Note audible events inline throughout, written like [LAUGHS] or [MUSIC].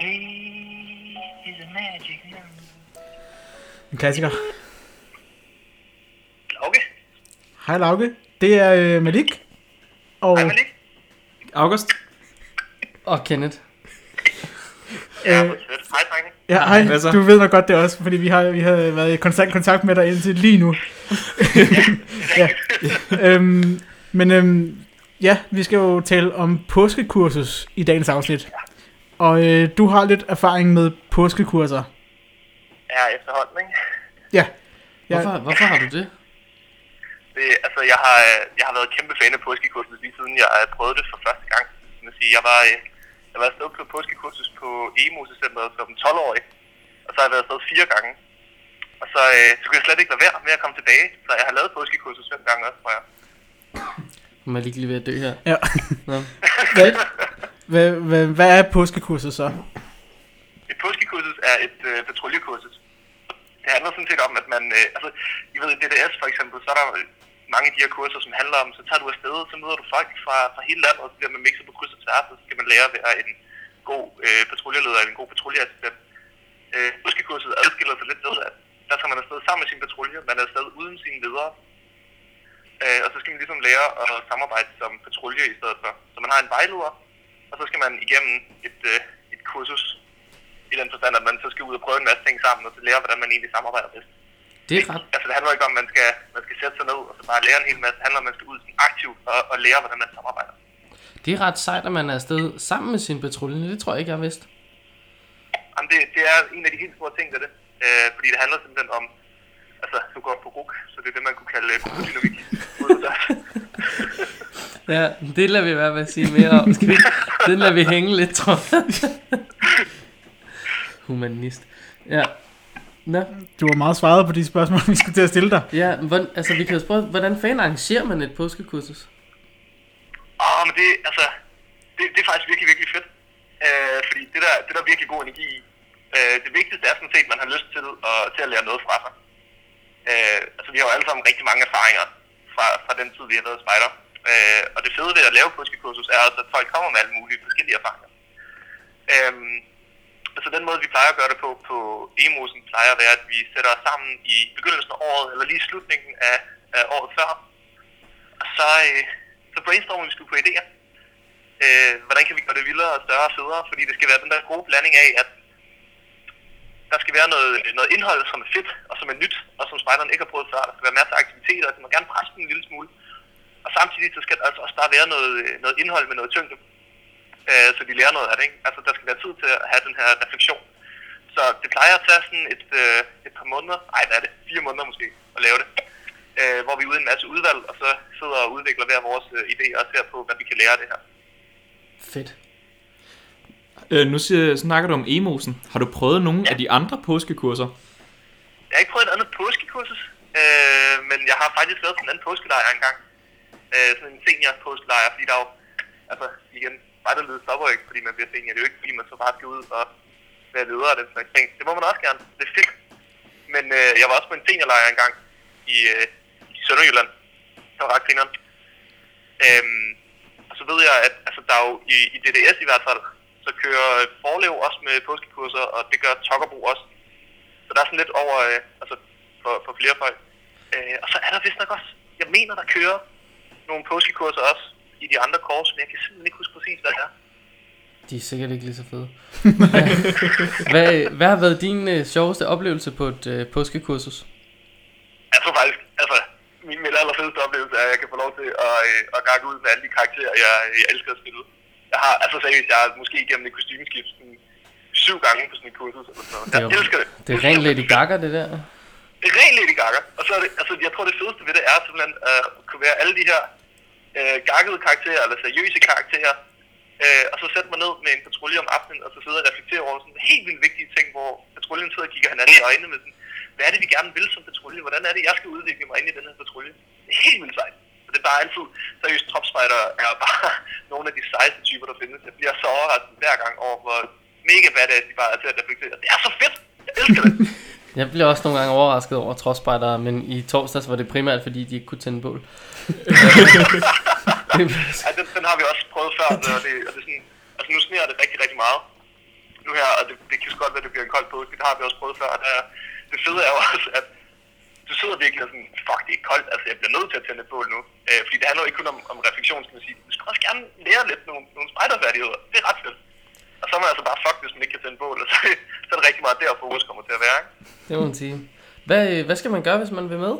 is a magic number. En klassiker. Okay. Hej Lauke, det er øh, Malik. Og Hej Malik. August? Og Kenneth. Ja, Øh. Hej, drenge. ja, hej, Hvad så? du ved nok godt det også, fordi vi har, vi har været i konstant kontakt med dig indtil lige nu. ja. [LAUGHS] øhm, men øhm, ja, vi skal jo tale om påskekursus i dagens afsnit. Og øh, du har lidt erfaring med påskekurser. Ja, efterhånden, ikke? Ja. ja. Hvorfor, hvorfor har du det? Det, altså, jeg har, øh, jeg har været kæmpe fan af påskekursus lige siden jeg øh, prøvede det for første gang. Jeg, sige, jeg var, øh, jeg var afsted på påskekursus på EMO-centeret som 12-årig. Og så har jeg været afsted fire gange. Og så, øh, så kunne jeg slet ikke lade være med at komme tilbage. Så jeg har lavet påskekursus fem gange også, tror jeg. Nu er jeg lige ved at dø her. ja. Nå. [LAUGHS] hvad, hvad, hvad, hvad er påskekurset så? Et påskekursus er et øh, patruljekursus. Det handler sådan set om, at man... Øh, altså, I ved, i DDS for eksempel, så er der mange af de her kurser, som handler om, så tager du afsted, så møder du folk fra, fra hele landet, og så bliver man mixet på kryds og tværs, og så skal man lære at være en god øh, patruljeleder eller en god patruljeassistent. Øh, påskekurset adskiller sig lidt ved, at der skal man afsted sammen med sin patrulje, man er afsted uden sine ledere, øh, og så skal man ligesom lære at samarbejde som patrulje i stedet for. Så man har en vejleder, og så skal man igennem et, øh, et kursus i den forstand, at man så skal ud og prøve en masse ting sammen, og så lære, hvordan man egentlig samarbejder bedst. Det er ret. Altså, det handler ikke om, at man skal, man skal sætte sig ned og så bare lære en hel masse. Det handler om, at man skal ud sådan aktivt og, og lære, hvordan man samarbejder. Det er ret sejt, at man er afsted sammen med sin patrulje. Det tror jeg ikke, jeg har vidst. Jamen, det, det er en af de helt store ting ved det. Øh, fordi det handler simpelthen om, altså, du går på RUK, så det er det, man kunne kalde [LAUGHS] gruppedynamik. [LAUGHS] Ja, det lader vi være med at sige mere om. Skal vi? Den lader vi hænge lidt, tror jeg. Humanist. Ja. Nå. Du har meget svaret på de spørgsmål, vi skal til at stille dig. Ja, hvordan, altså vi kan jo spørge, hvordan fanden arrangerer man et påskekursus? Åh, men det, altså, det, det er faktisk virkelig, virkelig fedt. Øh, fordi det der, det der er virkelig god energi i. Øh, det vigtigste er sådan set, at man har lyst til at, til at lære noget fra sig. Øh, altså, vi har jo alle sammen rigtig mange erfaringer fra, fra den tid, vi har været spejder. Øh, og det fede ved at lave påskekursus er også, at folk kommer med alle mulige forskellige erfaringer. Øh, altså den måde, vi plejer at gøre det på på EMO'sen, plejer at være, at vi sætter os sammen i begyndelsen af året, eller lige i slutningen af, af året før. Og så, øh, så brainstormer vi skulle på idéer. Øh, hvordan kan vi gøre det vildere og større og federe? Fordi det skal være den der gode blanding af, at der skal være noget, noget indhold, som er fedt og som er nyt, og som spejderen ikke har prøvet før. Der skal være masser af aktiviteter, og de må gerne presse den en lille smule. Og samtidig så skal der altså også bare være noget, noget indhold med noget tyngde, øh, så de lærer noget af det. Ikke? Altså der skal være tid til at have den her refleksion. Så det plejer at tage sådan et, øh, et par måneder, ej hvad er det, fire måneder måske, at lave det. Øh, hvor vi er ude en masse udvalg, og så sidder og udvikler hver vores øh, idéer og ser på, hvad vi kan lære af det her. Fedt. Øh, nu siger, snakker du om emosen. Har du prøvet nogle Ja. af de andre påskekurser? Jeg har ikke prøvet et andet påskekursus, øh, men jeg har faktisk lavet sådan en anden påskelejr engang. Øh, sådan en senior påskelejr, fordi der er jo, altså igen, bare der lyder stopper ikke, fordi man bliver senior. Det er jo ikke, fordi man så bare skal ud og være leder af den slags ting. Det må man også gerne. Det er fedt. Men øh, jeg var også på en seniorlejr engang i, øh, i Sønderjylland. Det var ret grineren. Øhm, og så ved jeg, at altså, der er jo i, i DDS i hvert fald, så kører Forlev også med påskekurser, og det gør Tokkerbo også. Så der er sådan lidt over, øh, altså for, for flere folk. Øh, og så er der vist nok også, jeg mener, der kører nogle påskekurser også i de andre kors, men jeg kan simpelthen ikke huske præcis, hvad det er. De er sikkert ikke lige så fede. [LAUGHS] hvad, hvad har været din øh, sjoveste oplevelse på et øh, påskekursus? Jeg tror faktisk, altså, min, min allerfedeste oplevelse er, at jeg kan få lov til at, øh, at gakke ud med alle de karakterer, jeg, jeg elsker at spille. Jeg har, altså seriøst, jeg har måske igennem et kostymeskift sådan, syv gange på sådan et kursus. Eller sådan noget. Det er Jeg elsker det. Det er rent Lady Gaga, det der. Det er ren Lady Gaga. Og så er det, altså, jeg tror, det fedeste ved det er simpelthen at kunne være alle de her øh, gakkede karakterer, eller seriøse karakterer, øh, og så sætte mig ned med en patrulje om aftenen, og så sidde og reflektere over sådan helt vildt vigtige ting, hvor patruljen sidder og kigger hinanden i øjnene med sådan, hvad er det, vi gerne vil som patrulje? Hvordan er det, jeg skal udvikle mig ind i den her patrulje? Det er helt vildt sejt. Så det er bare altid, seriøst, tropspejder er bare [LAUGHS] nogle af de sejeste typer, der findes. Jeg bliver så overrasket hver gang over, hvor mega badass de bare er til at reflektere. Det er så fedt! Jeg elsker det! [LAUGHS] Jeg bliver også nogle gange overrasket over trodspejdere, men i torsdags var det primært, fordi de ikke kunne tænde bål. Det- [LAUGHS] Ja, den, den har vi også prøvet før, og det, og det er sådan, altså nu sneer det rigtig, rigtig meget. nu her, og det, det kan så godt være, at det bliver en kold påske, det har vi også prøvet før, og der, det fede er jo også, at du sidder virkelig og sådan, fuck, det er koldt, altså jeg bliver nødt til at tænde et bål nu. Øh, fordi det handler jo ikke kun om, om refleksion, skal man sige. Du skal også gerne lære lidt nogle, nogle spejderfærdigheder. Det er ret fedt. Og så er man altså bare fuck, hvis man ikke kan tænde bål, og så, [LAUGHS] så er det rigtig meget der, fokus kommer til at være. Ikke? Det må man sige. Hvad, hvad skal man gøre, hvis man vil med?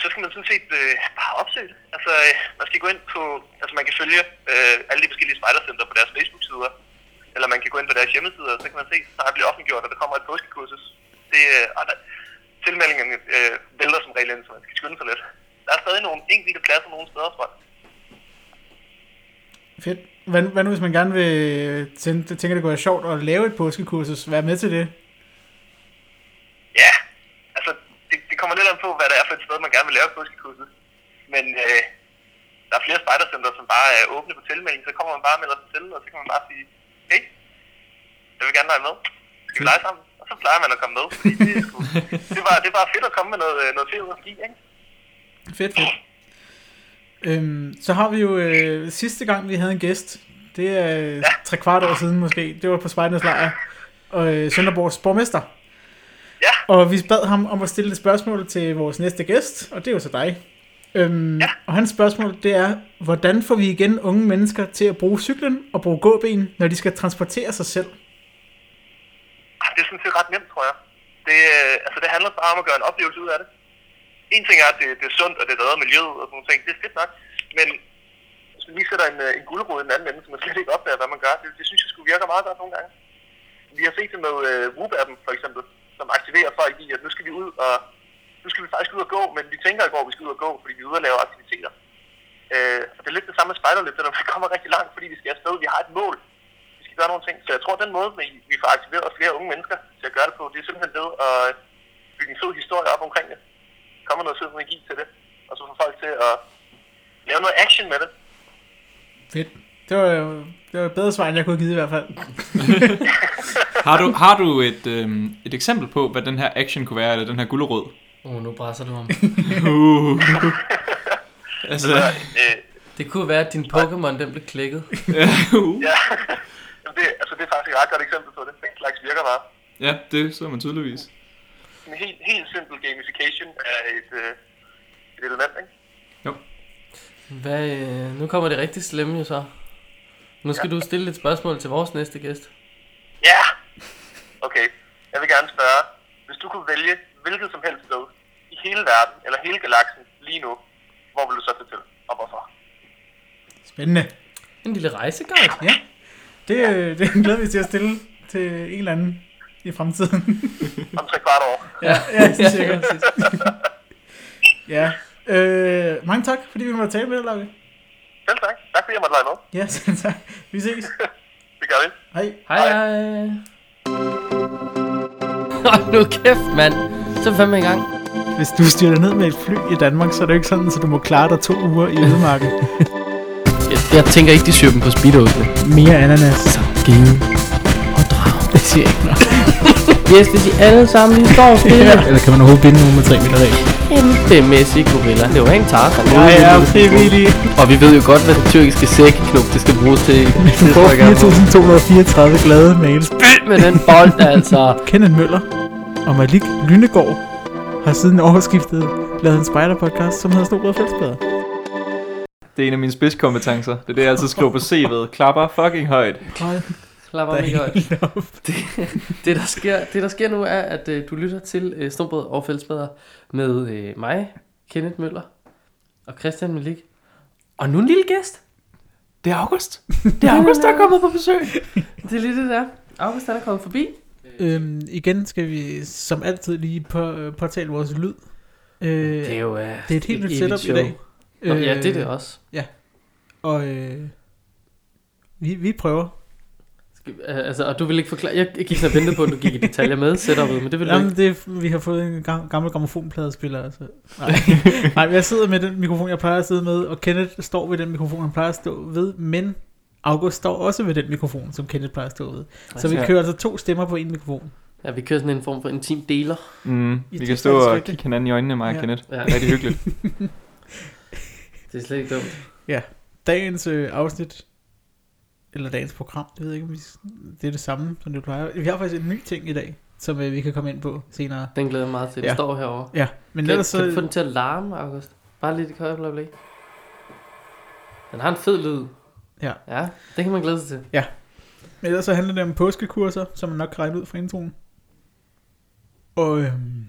Så skal man sådan set øh, bare opsøge det. Altså, øh, man skal gå ind på, altså man kan følge øh, alle de forskellige spejdercenter på deres Facebook-sider, eller man kan gå ind på deres hjemmesider, så kan man se, så er bliver offentliggjort, at der kommer et påskekursus. Det, øh, der, tilmeldingen øh, vælter som regel ind, så man skal skynde sig lidt. Der er stadig nogle enkelte pladser nogle steder, tror jeg. Fedt. Hvad, hvad nu, hvis man gerne vil øh, tænke, tænker, det kunne være sjovt at lave et påskekursus? Vær med til det. Ja, altså det, det kommer lidt an på, hvad det er for et sted, man gerne vil lave påskekurset. Men øh, der er flere spejdercenter, som bare er åbne på tilmelding, så kommer man bare med sig til, og så kan man bare sige, hey, jeg vil gerne være med. Skal vi lege sammen? Og så plejer man at komme med, fordi det, er sgu, [LAUGHS] det, var, det var fedt at komme med noget, noget fedt af ski, ikke? Fedt, fedt. Øhm, så har vi jo øh, sidste gang, vi havde en gæst. Det er ja. tre kvart år siden måske. Det var på Spejdernes Lejr. Og øh, Sønderborgs borgmester. Ja. Og vi bad ham om at stille et spørgsmål til vores næste gæst, og det er jo så dig. Øhm, Ja. Og hans spørgsmål, det er, hvordan får vi igen unge mennesker til at bruge cyklen og bruge gåben, når de skal transportere sig selv? Det er sådan set ret nemt, tror jeg. Det, øh, altså, det handler bare om at gøre en oplevelse ud af det. En ting er, at det, det er sundt, og det redder miljøet og sådan nogle ting. Det er fedt nok. Men hvis man lige sætter en, øh, en guldrod i den anden ende, så man slet ikke opdager, hvad man gør, det, det synes jeg skulle virke meget godt nogle gange. Vi har set det med øh, Whoop-appen, for eksempel, som aktiverer folk i, at nu skal vi ud og nu skal vi faktisk ud og gå, men vi tænker i går, at vi skal ud og gå, fordi vi er ude og lave aktiviteter. Øh, og det er lidt det samme med spejderløb, når vi kommer rigtig langt, fordi vi skal afsted. Vi har et mål. Vi skal gøre nogle ting. Så jeg tror, at den måde, vi- vi får aktiveret flere unge mennesker til at gøre det på, det er simpelthen ved at øh, bygge en fed historie op omkring det. Kommer noget fed energi til det. Og så får folk til at lave noget action med det. Fedt. Det var jo det var et bedre svar, end jeg kunne have givet i hvert fald. [LAUGHS] Har du, har du et, øhm, et eksempel på, hvad den her action kunne være, eller den her gullerød? Åh, oh, nu brænder du om. Uh. [LAUGHS] altså, Så, øh, Det kunne være, at din Pokémon, den blev klikket. [LAUGHS] uh. ja, Jamen, det, altså, det er faktisk et ret godt eksempel på det. Den slags virker meget. ja, det så man tydeligvis. En helt, helt simpel gamification af et, øh, et element, ikke? Jo. Hvad, øh, nu kommer det rigtig slemme jo så. Nu skal du stille et spørgsmål til vores næste gæst. Ja! Okay, jeg vil gerne spørge, hvis du kunne vælge hvilket som helst sted i hele verden, eller hele galaksen lige nu, hvor vil du så tage til, og hvorfor? Spændende. En lille rejseguide. Ja. Det, øh, [LAUGHS] det glæder vi til at stille til en eller anden i fremtiden. [LAUGHS] Om tre kvart år. ja, ja, er cirka. [LAUGHS] Ja. Øh, mange tak, fordi vi måtte tale med dig, Lauke. Selv tak. Fordi jeg måtte lege med. Ja, [LAUGHS] selv tak. Vi ses. [LAUGHS] Det gør vi. Hej. Hej hej. [LAUGHS] Hold nu kæft, mand. Så er fandme i gang. Hvis du styrter ned med et fly i Danmark, så er det jo ikke sådan, at du må klare dig to uger i ødemarken. Jeg, jeg tænker ikke, de syr dem på speedoene. Mere ananas. Så give og drag. Det siger jeg ikke noget. Yes, hvis de alle sammen lige står stille. Eller kan man overhovedet binde nogen med 3 meter regel? Kæmpemæssig gorilla. Det var en Tarzan. Jeg er frivillig. Og vi ved jo godt, hvad det tyrkiske sækknop, det skal bruges til. Du får 4.234 glade mails. Spil med den bold, altså. Kenneth Møller og Malik Lynegård har siden årsskiftet lavet en spider-podcast, som hedder Snobrød Fællesbader. Det er en af mine spidskompetencer. Det er det, jeg altid skriver på CV'et. Klapper fucking højt. Klapper mig helt op. [LAUGHS] Det der, sker, det der sker nu er, at øh, du lytter til øh, Snobrød og Fællesbader med øh, mig, Kenneth Møller og Christian Malik. Og nu en lille gæst. Det er August. Det er August, der er kommet på besøg. Det er lige det der. August han er kommet forbi. Øhm, igen skal vi som altid lige på, øh, påtale vores lyd. Øh, Det er jo uh, det er et helt nyt setup i dag. Nå, ja, det er det også. Og øh, vi, vi prøver. Skal, altså, og du vil ikke forklare... Jeg, gik sådan og ventede på, at du gik i detaljer med setupet, men det vil du Jamen, ikke. det, er- vi har fået en gam- gammel gramofonpladespiller. Altså. Nej. [LAUGHS] Nej, men jeg sidder med den mikrofon, jeg plejer at sidde med, og Kenneth står ved den mikrofon, han plejer at stå ved, men August står også ved den mikrofon, som Kenneth plejer at stå ved. Så vi Ja. kører altså to stemmer på en mikrofon. Ja, vi kører sådan en form for intim deler. Mm, I vi kan stå og kigge hinanden i øjnene, mig og Ja. Kenneth. Ja. Rigtig hyggeligt. [LAUGHS] Det er slet ikke dumt. Dagens øh, afsnit eller dagens program. Det ved jeg ikke, om vi, det er det samme, som det plejer. Vi har faktisk en ny ting i dag, som øh, vi kan komme ind på senere. Den glæder jeg meget til. Den Ja. står herovre. Ja, men Kan, ellers kan du få så... den til at larme, August? Bare lige et kort øjeblik. Den har en fed lyd. Ja. Ja, det kan man glæde sig til. Men ellers så handler det om påskekurser, som man nok kan ud fra introen. Og øhm,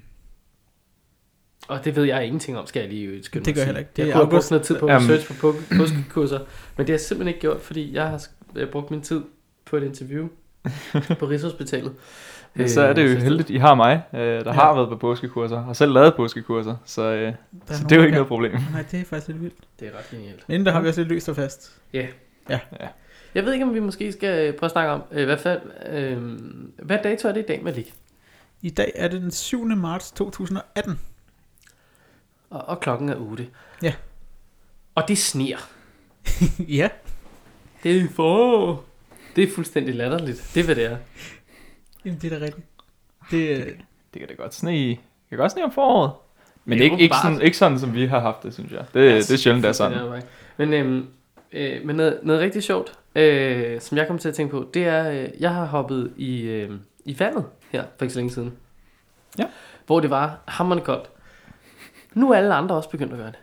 Og det ved jeg ingenting om, skal jeg lige skynde Det mig gør at jeg heller ikke. Det jeg er kunne have brugt August. noget tid på Jamen. research på påske- påskekurser, men det har jeg simpelthen ikke gjort, fordi jeg har jeg har brugt min tid på et interview [LAUGHS] på Rigshospitalet. Ja, så er det jo Øh, heldigt, I har mig, øh, der Ja. har været på påskekurser, og selv lavet påskekurser, så, øh, så det er jo ikke noget problem. Nej, det er faktisk lidt vildt. Det er ret genialt. Men inden der har vi også lidt løst og fast. Jeg ved ikke, om vi måske skal prøve at snakke om, øh, hvad, fald, øh, hvad dato er det i dag, Malik? I dag er det den 7. marts 2018. Og, og klokken er 8. Ja. Og det sner. [LAUGHS] ja, Det er for. Det er fuldstændig latterligt. Det er, hvad det er. jamen, det er da rigtigt. Det, øh, Det kan da godt sne i. Det kan godt sne om foråret. Men Det det er ikke, ikke, sådan, ikke sådan, som vi har haft det, synes jeg. Det, det er sjældent, det er sådan. Det er men øhm, øh, men noget, noget rigtig sjovt, øh, som jeg kom til at tænke på, det er, øh, jeg har hoppet i, øh, i vandet her for ikke så længe siden. Ja. Hvor det var hammerende koldt. Nu er alle andre også begyndt at gøre det.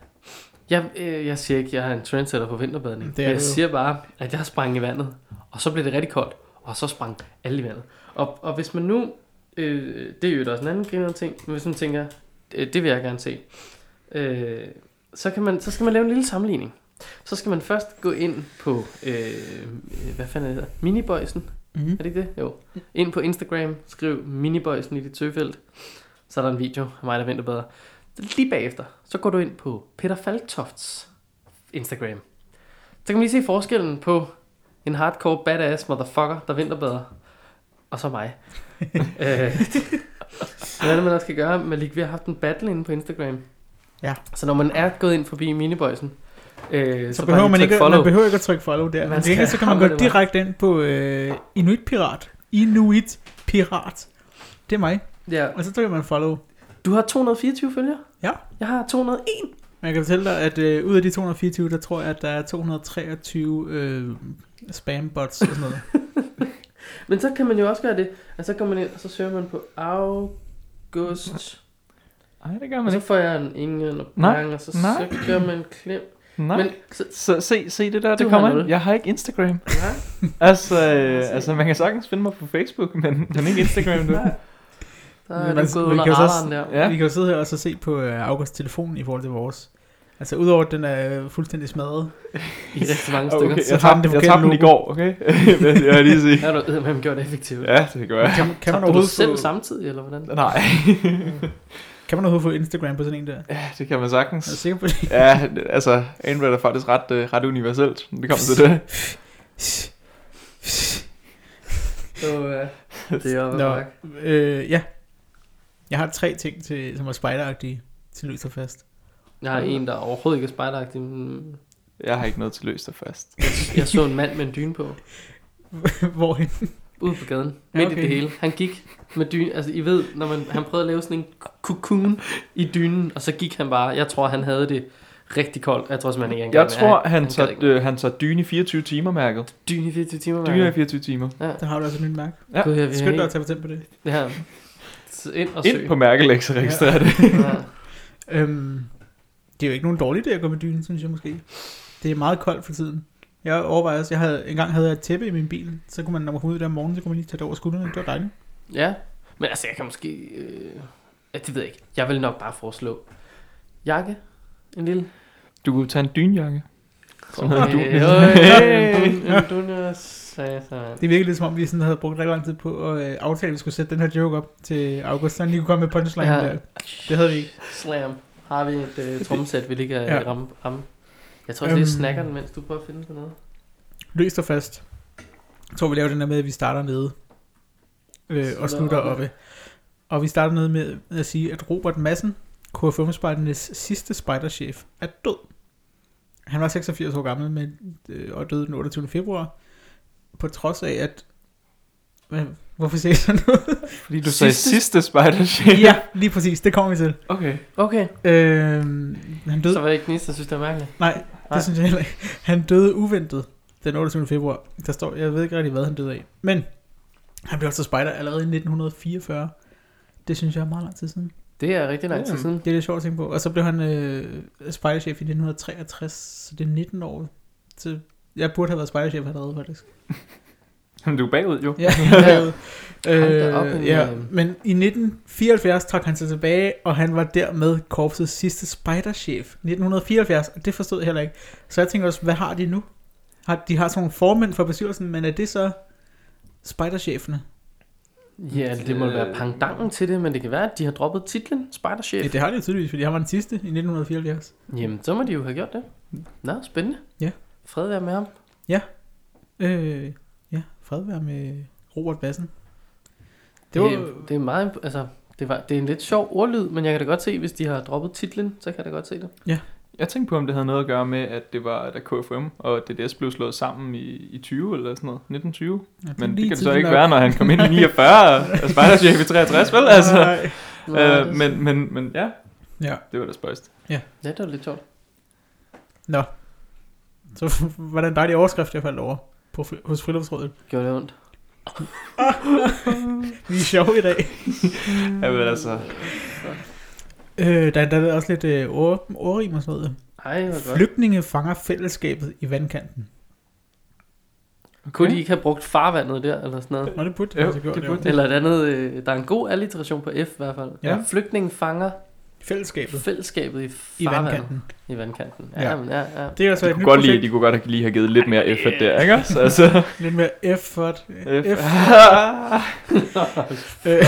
Jeg, øh, jeg siger ikke, at jeg er en trendsetter på vinterbadning. Det er jeg jo. siger bare, at jeg sprang i vandet, og så blev det rigtig koldt, og så sprang alle i vandet. Og, og hvis man nu, øh, det er jo også en anden griner ting, men hvis man tænker, øh, det vil jeg gerne se, øh, så, kan man, så skal man lave en lille sammenligning. Så skal man først gå ind på, øh, hvad fanden er det hedder, Miniboysen, mm-hmm. er det ikke det? Jo. Ind på Instagram, skriv Miniboysen i dit søgefelt, så er der en video af mig, der venter bedre. Lige bagefter, så går du ind på Peter Faltofts Instagram. Så kan man lige se forskellen på en hardcore badass motherfucker, der venter bedre, og så mig. [LAUGHS] øh, hvad er det, man også skal gøre? Malik, vi har haft en battle inde på Instagram. Ja. Så når man er gået ind forbi Miniboysen, øh, Så, bare behøver man ikke, follow. man behøver ikke at trykke follow der. Man skal så kan man gå direkte ind på øh, Inuit Pirat. Inuit Pirat. Det er mig. Ja. Og så trykker man follow. Du har 224 følgere? Ja. Jeg har 201. Men jeg kan fortælle dig, at øh, ud af de 224, der tror jeg, at der er 223 øh, spambots og sådan noget. [LAUGHS] Men så kan man jo også gøre det, at så går man ind, og så søger man på August. Nej, det gør Og man så ikke. får jeg en ingen og Nej, bang, og så, nej. så gør man klem. Nej. Men så, Så se, se det der, Du det kommer ind. Jeg har ikke Instagram. ja, Altså, øh, altså, man kan sagtens finde mig på Facebook, men, men ikke Instagram nu. Nej. Så er man- gået man under kan jo så- radaren der. Ja. Vi kan jo sidde her og så se på øh, Augusts telefon i forhold til vores. Altså udover at den er øh, fuldstændig smadret. [LAUGHS] I rigtig mange [LAUGHS] stykker. Okay, Så jeg har den tabte, det jeg tabte den i går, okay? [LAUGHS] Vil jeg lige sige. Har du eddermame gjort det effektivt? Ja, det gør jeg. Kan, man- kan, man Tabte du overhovedet selv få, samtidig, eller hvordan? Nej. kan man overhovedet få Instagram på sådan en der? Ja, det kan man Er du sagtens. sikker på det? Ja, det- altså, Android er faktisk ret, øh, ret universelt. når Det kommer til det. Så, ja, det er oppe Nå, øh, ja. Jeg har tre ting, til, som er spideragtige til løs og fast. Jeg har en, der overhovedet ikke er spejderagtig. men Jeg har ikke noget til løst og fast. Jeg så en mand med en dyne på. [LAUGHS] Hvorhen? Ude på gaden. Ja, Midt okay. i det hele. Han gik med dyne. Altså, I ved, når man, han prøvede at lave sådan en cocoon i dynen, og så gik han bare. Jeg tror, han havde det rigtig koldt. Jeg tror simpelthen ikke, han Jeg tror, han, gad tager, ikke. øh, han tager dyne i 24 timer mærket. Dyne i 24 timer. Dyne i mand. 24 timer. Ja. Der har du altså nyt mærke. Ja. Gud, jeg Skynd dig at tage patent på det. det her. Så ind og Ind på mærkelægs og registrer det. Ja. Øhm, det er jo ikke nogen dårlig idé at gå med dynen, synes jeg måske. Det er meget koldt for tiden. Jeg overvejer også, jeg havde, engang havde jeg et tæppe i min bil, så kunne man, når man kom ud der om morgenen, så kunne man lige tage det over skuldrene. Det var dejligt. ja. Men altså, jeg kan måske... Øh... Ja, det ved jeg ikke. Jeg vil nok bare foreslå jakke. En lille. Du kunne tage en dynjakke. Som hedder dun- en dun- satan. Det virkede lidt som om, vi sådan havde brugt rigtig lang tid på at øh, aftale, at vi skulle sætte den her joke op til August, så han lige kunne komme med punchline Ja. der. Det havde vi ikke. Slam. Har vi et øh, trommesæt, vi lige kan Ja. ja. ramme, ramme? Jeg tror, det er Øhm. snakker den, mens du prøver at finde på noget. Løst og fast. Jeg tror, vi laver den der med, at vi starter nede øh, og slutter oppe. oppe. Og vi starter nede med at sige, at Robert Madsen, KFM-spejdernes sidste spejderchef, er død. Han var 86 år gammel men, øh, og døde den 28. februar. På trods af, at... Hvad, hvorfor siger jeg sådan noget? [LAUGHS] Fordi du sagde Sidste- sidste spider ja, lige præcis. Det kommer vi til. Okay. Okay. Øh, han døde... Så var jeg ikke eneste, der synes, det er mærkeligt. Nej, det Nej. synes jeg heller ikke. Han døde uventet den 28. februar. Der står, jeg ved ikke rigtig, hvad han døde af. Men han blev også spider allerede i 1944. Det synes jeg er meget lang tid siden. Det er rigtig lang tid Ja. siden. Det er lidt sjovt at tænke på. Og så blev han øh, spiderchef i 1963, så det er 19 år. Så jeg burde have været spiderchef allerede, faktisk. [LAUGHS] Du er bagud, jo. Ja, Ja. [LAUGHS] øh, op, ja. Men i 1974 trak han sig tilbage, og han var dermed korpsets sidste spiderchef. 1974, og det forstod jeg heller ikke. Så jeg tænker også, hvad har de nu? Har, de har sådan nogle formænd for bestyrelsen, men er det så spiderchefene? Ja, det må være Øh. pangdangen til det, men det kan være, at de har droppet titlen Spider-Chef. Ja, det har de jo tydeligvis, fordi han var den sidste i 1974. Jamen, så må de jo have gjort det. Nå, spændende. Ja. Fred være med ham. Øh, ja, fred være med Robert Bassen. Det var, det, det er meget, altså, det, var, det er en lidt sjov ordlyd, men jeg kan da godt se, hvis de har droppet titlen, så kan jeg da godt se det. Jeg tænkte på, om det havde noget at gøre med, at det var da KFM og DDS blev slået sammen i, i 20 eller sådan noget. 1920. ja, Men det kan det så ikke nok. være, når han kom ind i 49 og spejderchef i 63, vel? Altså, Nej. Nej, øh, men, men, men ja, Ja, det var da spøjst. Ja, det var lidt sjovt. nå. Så [LAUGHS] var det en dejlig overskrift, jeg faldt over på, hos Friluftsrådet. Gjorde det ondt. [LAUGHS] Vi er sjove i dag. [LAUGHS] Ved altså, Øh, der, der er også lidt øh, ord, ordrim og sådan noget. Ej, hvor godt. Flygtninge fanger fællesskabet i vandkanten. Kunne de ikke have brugt farvandet der, eller sådan noget? Nå, det burde de Jo, gjort. det burde de. Eller et andet, øh, der er en god alliteration på F i hvert fald. Ja. Flygtningen fanger Fællesskabet fællesskabet i i farvandet. vandkanten. I vandkanten. Ja. Ja, men ja, ja. Det er altså jeg et kunne godt lide, de kunne godt have lige have givet lidt mere effort der, ikke også? Altså, [LAUGHS] Lidt mere effort. F. [LAUGHS] Øh, [LAUGHS]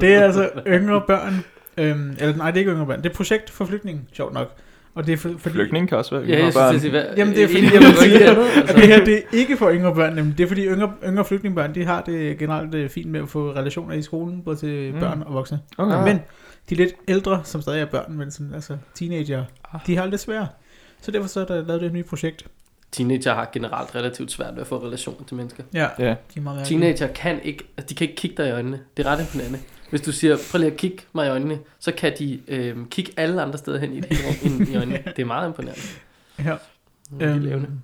det er altså yngre børn. Øhm, eller nej, det er ikke yngre børn. Det er projekt for flygtninge, sjovt nok. Og det er for, fordi... Flygtning kan også være Ja, jeg yngre synes, børn. det er Jamen, det er fordi, jeg vil sige, at altså. det her det er ikke for yngre børn, nemlig. det er fordi yngre, yngre flygtningebørn, de har det generelt øh, fint med at få relationer i skolen, både til Mm. børn og voksne. Okay. Ah. Men de lidt ældre, som stadig er børn, men sådan, altså teenager, Ah. de har det lidt svært. Så derfor så er der lavet det et nyt projekt. Teenager har generelt relativt svært ved at få relationer til mennesker. Ja, Ja. de er meget. Teenager kan ikke, altså de kan ikke kigge dig i øjnene. Det er ret imponerende. Hvis du siger, prøv lige at kigge mig i øjnene, så kan de øh, kigge alle andre steder hen i et helt rum ind i øjnene. [LAUGHS] Det er meget imponerende. Ja. De er levende. Øhm,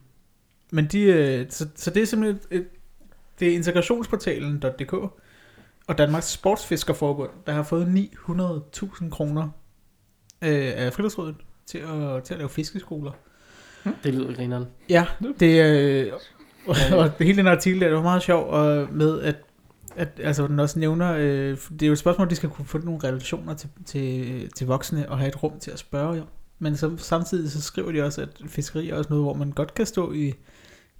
men de, øh, så, så det er simpelthen et, det er integrationsportalen.dk og Danmarks Sportsfiskerforbund, der har fået 900.000 kroner øh, af friluftsrådet til at, til at lave fiskeskoler. Det lyder grineren. Ja, det er... Øh, og hele den artikel der, det var meget sjov og med, at, at altså, den også nævner, øh, det er jo et spørgsmål, at de skal kunne få nogle relationer til, til, til voksne og have et rum til at spørge jo. Men så, samtidig så skriver de også, at fiskeri er også noget, hvor man godt kan stå i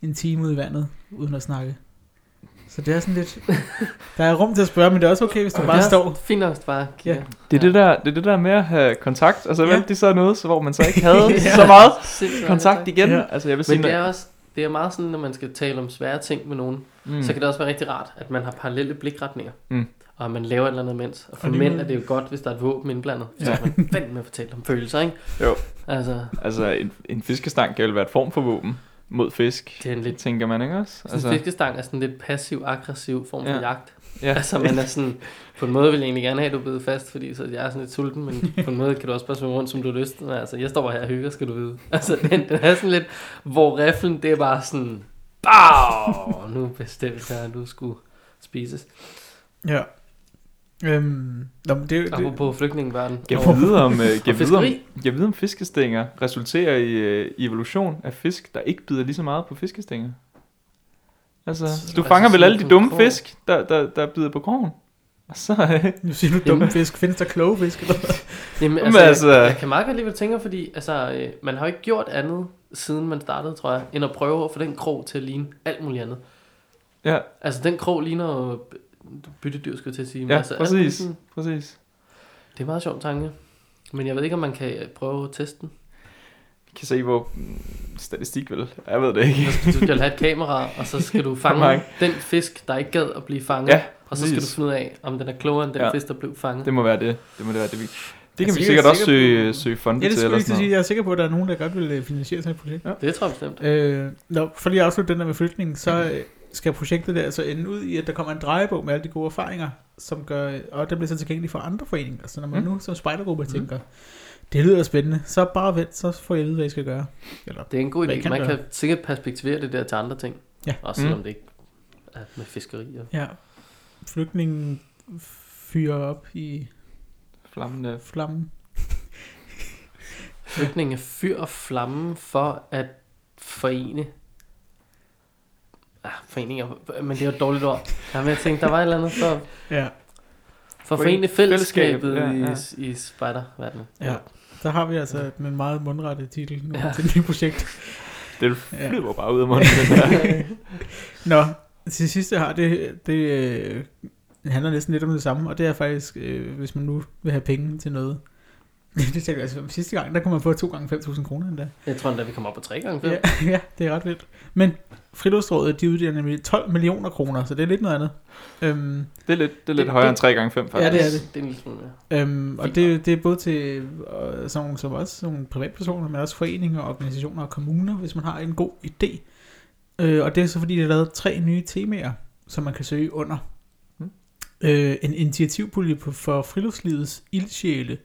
en time ude i vandet, uden at snakke. Så det er sådan lidt... Der er rum til at spørge, men det er også okay, hvis du bare Ja, står. Fint nok, bare Ja. Det er, det, der, det er det der med at have kontakt, og så Ja. valgte de så noget, så, hvor man så ikke havde [LAUGHS] Ja. så meget Sindssygt kontakt meget igen. Ja. Altså, jeg vil sige, Men det er også det er meget sådan, når man skal tale om svære ting med nogen, mm. så kan det også være rigtig rart, at man har parallelle blikretninger. Mm. Og at man laver et eller andet imens. Og for Og lige mænd er det jo godt, hvis der er et våben indblandet. Så Ja. kan man fandme med at fortælle om følelser, ikke? Jo. Altså, Altså, en, en fiskestang kan vel være et form for våben mod fisk, det er en lidt... tænker man ikke også? Altså, en fiskestang er sådan lidt passiv-aggressiv form for Ja. jagt. ja. Altså, man er sådan... På en måde vil jeg egentlig gerne have, at du bider fast, fordi så jeg er sådan lidt sulten, men på en måde kan du også bare svømme rundt, som du har lyst. Men Altså, jeg står bare her og hygger, skal du vide. [LAUGHS] Altså, den, den er sådan lidt... Hvor riflen, det er bare sådan... Bow! Nu bestemte jeg, at du skulle spises. Ja. Øhm, nå, men det, det, Apropos flygtningeverden. Jeg vide om, jeg [LAUGHS] vide om, fiskeri. jeg vide om fiskestænger resulterer i, uh, i evolution af fisk, der ikke bider lige så meget på fiskestænger. Altså, Så- du altså fanger vel sådan alle på de dumme krogen. fisk, der, der, der bider på krogen. Og så, uh, nu siger du dumme fisk. Findes der kloge fisk? Eller? hvad? Jamen, Men altså, altså- Jeg, jeg kan meget godt lide, hvad du tænker, fordi altså, øh, man har jo ikke gjort andet, siden man startede, tror jeg, end at prøve at få den krog til at ligne alt muligt andet. ja, Altså, den krog ligner jo byttedyr, skulle jeg til at sige. men ja, altså, præcis, sådan- præcis. Det er en meget sjov tanke. Men jeg ved ikke, om man kan øh, prøve at teste den. Vi kan se, hvor mm, statistik vel. Jeg ved det ikke. Du skal have et kamera, og så skal du [LAUGHS] fange den fisk, der ikke gad at blive fanget. Ja, og så skal du finde ud af, om den er klogere end den Ja. fisk, der blev fanget. Det må være det. Det må det være det, vi... Det kan Altså, vi er sikkert også søge, søge fonde Ja, det til. skulle Eller jeg lige til at sådan sige. noget. Jeg er sikker på, at der er nogen, der godt vil øh, finansiere sådan et projekt. Ja. Det tror jeg bestemt. Øh, nå, for lige at afslutte den der med flytningen, så øh, skal projektet der så ende ud i, at der kommer en drejebog med alle de gode erfaringer, som gør, og det bliver så tilgængeligt for andre foreninger. Så når man Mm. nu som spejdergruppe Mm. tænker, det lyder spændende, så bare vent, så får jeg at vide, hvad I skal gøre. Eller, Det er en god idé. kan Man gøre. kan sikkert perspektivere det der til andre ting. Ja. Også selvom Mm. det ikke er med fiskeri. Og... ja, flygtningen fyrer op i Flammende. flammen. Flygtninge fyr og flamme for at forene Ah, foreninger, men det er jo et dårligt ord. Ja, men jeg tænkte, der var et eller andet for, Ja, for Forene fællesskabet fællesskab, ja, ja, ja. i, i spejderverdenen. ja. Der har vi altså den meget mundrette titel nu Ja. ja. til et nyt projekt. Det Ja. flyver bare ud af munden. den der. [LAUGHS] Nå, til sidst har det, det øh, handler næsten lidt om det samme, og det er faktisk, øh, hvis man nu vil have penge til noget. [LAUGHS] det tænkte jeg, altså sidste gang, der kunne man få 2 gange 5.000 kroner endda. Jeg tror endda, vi kommer op på tre gange fem. Ja, [LAUGHS] ja, det er ret vildt. Men Friluftsrådet, de uddeler nemlig 12 millioner kroner, så det er lidt noget andet. Øhm, Det er lidt, det er lidt Det- højere det- end 3 gange 5 faktisk. Ja, det er det. Det er en lille smule mere. øhm, og det, det er både til øh, sådan som også nogle privatpersoner, men også foreninger, organisationer og kommuner, hvis man har en god idé. Øh, og det er så fordi, der er lavet tre nye temaer, som man kan søge under. Mm. Øh, en initiativpulje på, for friluftslivets ildsjæle,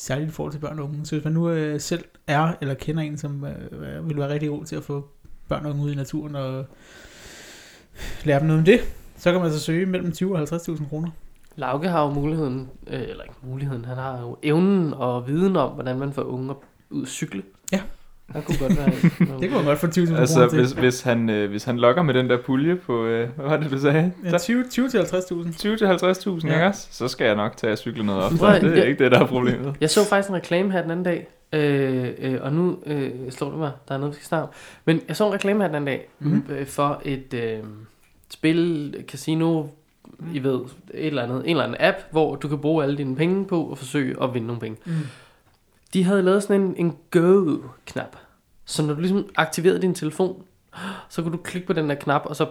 særligt i forhold til børn og unge. Så hvis man nu øh, selv er eller kender en, som øh, vil være rigtig god til at få børn og unge ud i naturen og lære dem noget om det, så kan man så søge mellem 20 og 50.000 kroner. Lauke har jo muligheden, øh, eller ikke muligheden, han har jo evnen og viden om, hvordan man får unge ud at cykle. Ja. Han kunne godt være. [LAUGHS] Det kunne man godt få 20.000 Altså, kroner til. hvis, hvis, han, øh, hvis han lokker med den der pulje på, øh, hvad var det, du sagde? Ja, 20, 20 til 50.000. 20 til 50.000, Ja. ikke også? Så skal jeg nok tage at cykle noget op. Prøv at- Det er jeg- ikke det, der er problemet. Jeg så faktisk en reklame her den anden dag, øh, øh, og nu øh, slår det mig, der er noget, vi skal snakke om. Men jeg så en reklame her den anden dag Mhm. mm. øh, for et øh, spil, casino, I ved, et eller andet, en eller anden app, hvor du kan bruge alle dine penge på og forsøge at vinde nogle penge. Mm. De havde lavet sådan en, en go-knap. Så når du ligesom aktiverede din telefon, så kunne du klikke på den der knap, og så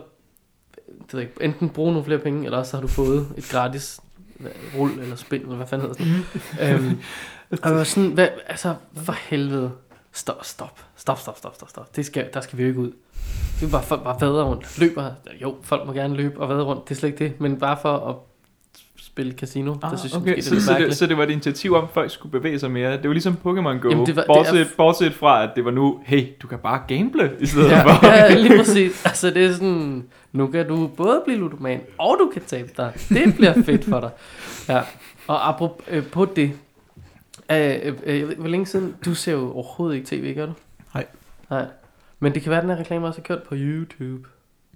det ved ikke, enten bruge nogle flere penge, eller også så har du fået et gratis rul eller spil, eller hvad fanden hedder noget. øhm, [LAUGHS] og var sådan, hvad, altså, for helvede. Stop, stop, stop, stop, stop, stop, stop. Det skal, der skal vi jo ikke ud. Det er bare folk bare vader rundt. Løber, jo, folk må gerne løbe og vade rundt, det er slet ikke det. Men bare for at spille casino, ah, der synes jeg okay. måske, det er så, lidt så, det, så det var et initiativ om, at folk skulle bevæge sig mere. Det var ligesom Pokémon Go. Jamen, det var- det bortset, er- bortset fra, at det var nu, hey, du kan bare gamble i stedet Ja, for. ja, lige præcis. Altså, det er sådan, nu kan du både blive ludoman, og du kan tabe dig. Det bliver fedt for dig. Ja. Og apropos øh, på det, øh, øh, jeg ved hvor længe siden, du ser jo overhovedet ikke tv, gør du? Nej. Nej. Men det kan være, at den her reklame også er kørt på YouTube.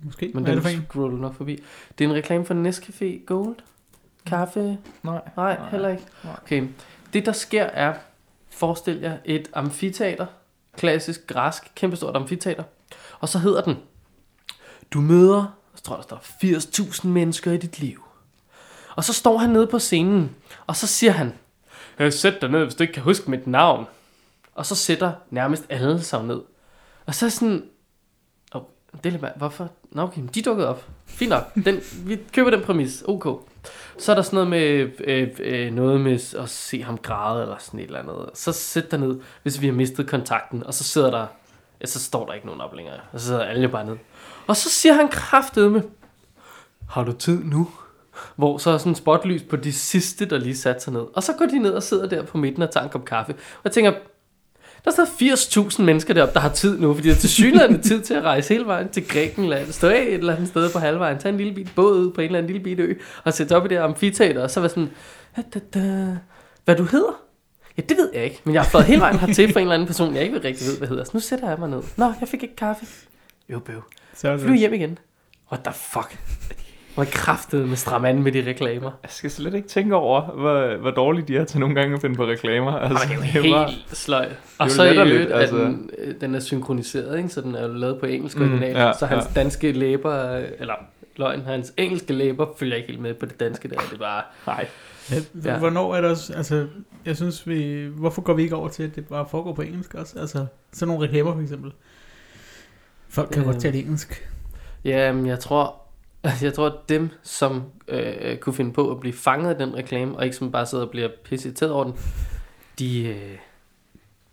Måske. Men er den det for en? scroller nok forbi. Det er en reklame for Nescafé Gold. Kaffe. Nej. Nej, heller ikke. Nej. Okay. Det der sker er, forestil jer et amfiteater. Klassisk græsk, kæmpestort amfiteater. Og så hedder den, du møder, så tror jeg, der står 80.000 mennesker i dit liv. Og så står han nede på scenen, og så siger han, "Øh, sæt dig ned, hvis du ikke kan huske mit navn. Og så sætter nærmest alle sig ned. Og så er sådan, oh, det er lidt hvorfor? Nå okay, de dukkede op. Fint nok, den, vi køber den præmis, ok. Så er der sådan noget med, øh, øh, noget med at se ham græde, eller sådan et eller andet. Så sæt dig ned, hvis vi har mistet kontakten, og så sidder der, ja, så står der ikke nogen op længere. Og så sidder alle bare ned. Og så siger han kraftedeme, har du tid nu? Hvor så er sådan en spotlys på de sidste, der lige satte sig ned. Og så går de ned og sidder der på midten og tager en kop kaffe. Og jeg tænker, der står 80.000 mennesker deroppe, der har tid nu, fordi der er til synligheden tid til at rejse hele vejen til Grækenland, stå af et eller andet sted på halvvejen, tage en lille bit båd ud på en eller anden lille bit ø, og sætte op i det amfiteater, og så var sådan, "Da, da, da. hvad du hedder? Ja, det ved jeg ikke, men jeg har fået hele vejen hertil for en eller anden person, jeg ikke rigtig ved, hvad hedder. Så nu sætter jeg mig ned. Nå, jeg fik ikke kaffe. Jo, bøv. Er Flyv hjem igen. What the fuck? Hvor kraftet med stram an med de reklamer. Jeg skal slet ikke tænke over, hvor, hvor dårligt de er til nogle gange at finde på reklamer. Altså, Jamen, det er jo bare- helt sløj. jo Og så i øvrigt, at altså. den, øh, den er synkroniseret, ikke? så den er lavet på engelsk Mm, original. ja, så hans ja. danske læber, eller løgn, hans engelske læber følger ikke helt med på det danske der. Det er bare, Nej. Ja. Hvornår er der også, altså, jeg synes vi, hvorfor går vi ikke over til, at det bare foregår på engelsk også? Altså, sådan nogle reklamer for eksempel. Folk kan Øh. godt tale engelsk. ja, men jeg tror, [LAUGHS] jeg tror, at dem, som øh, kunne finde på at blive fanget af den reklame, og ikke som bare sidder og bliver pisset over den, de, øh,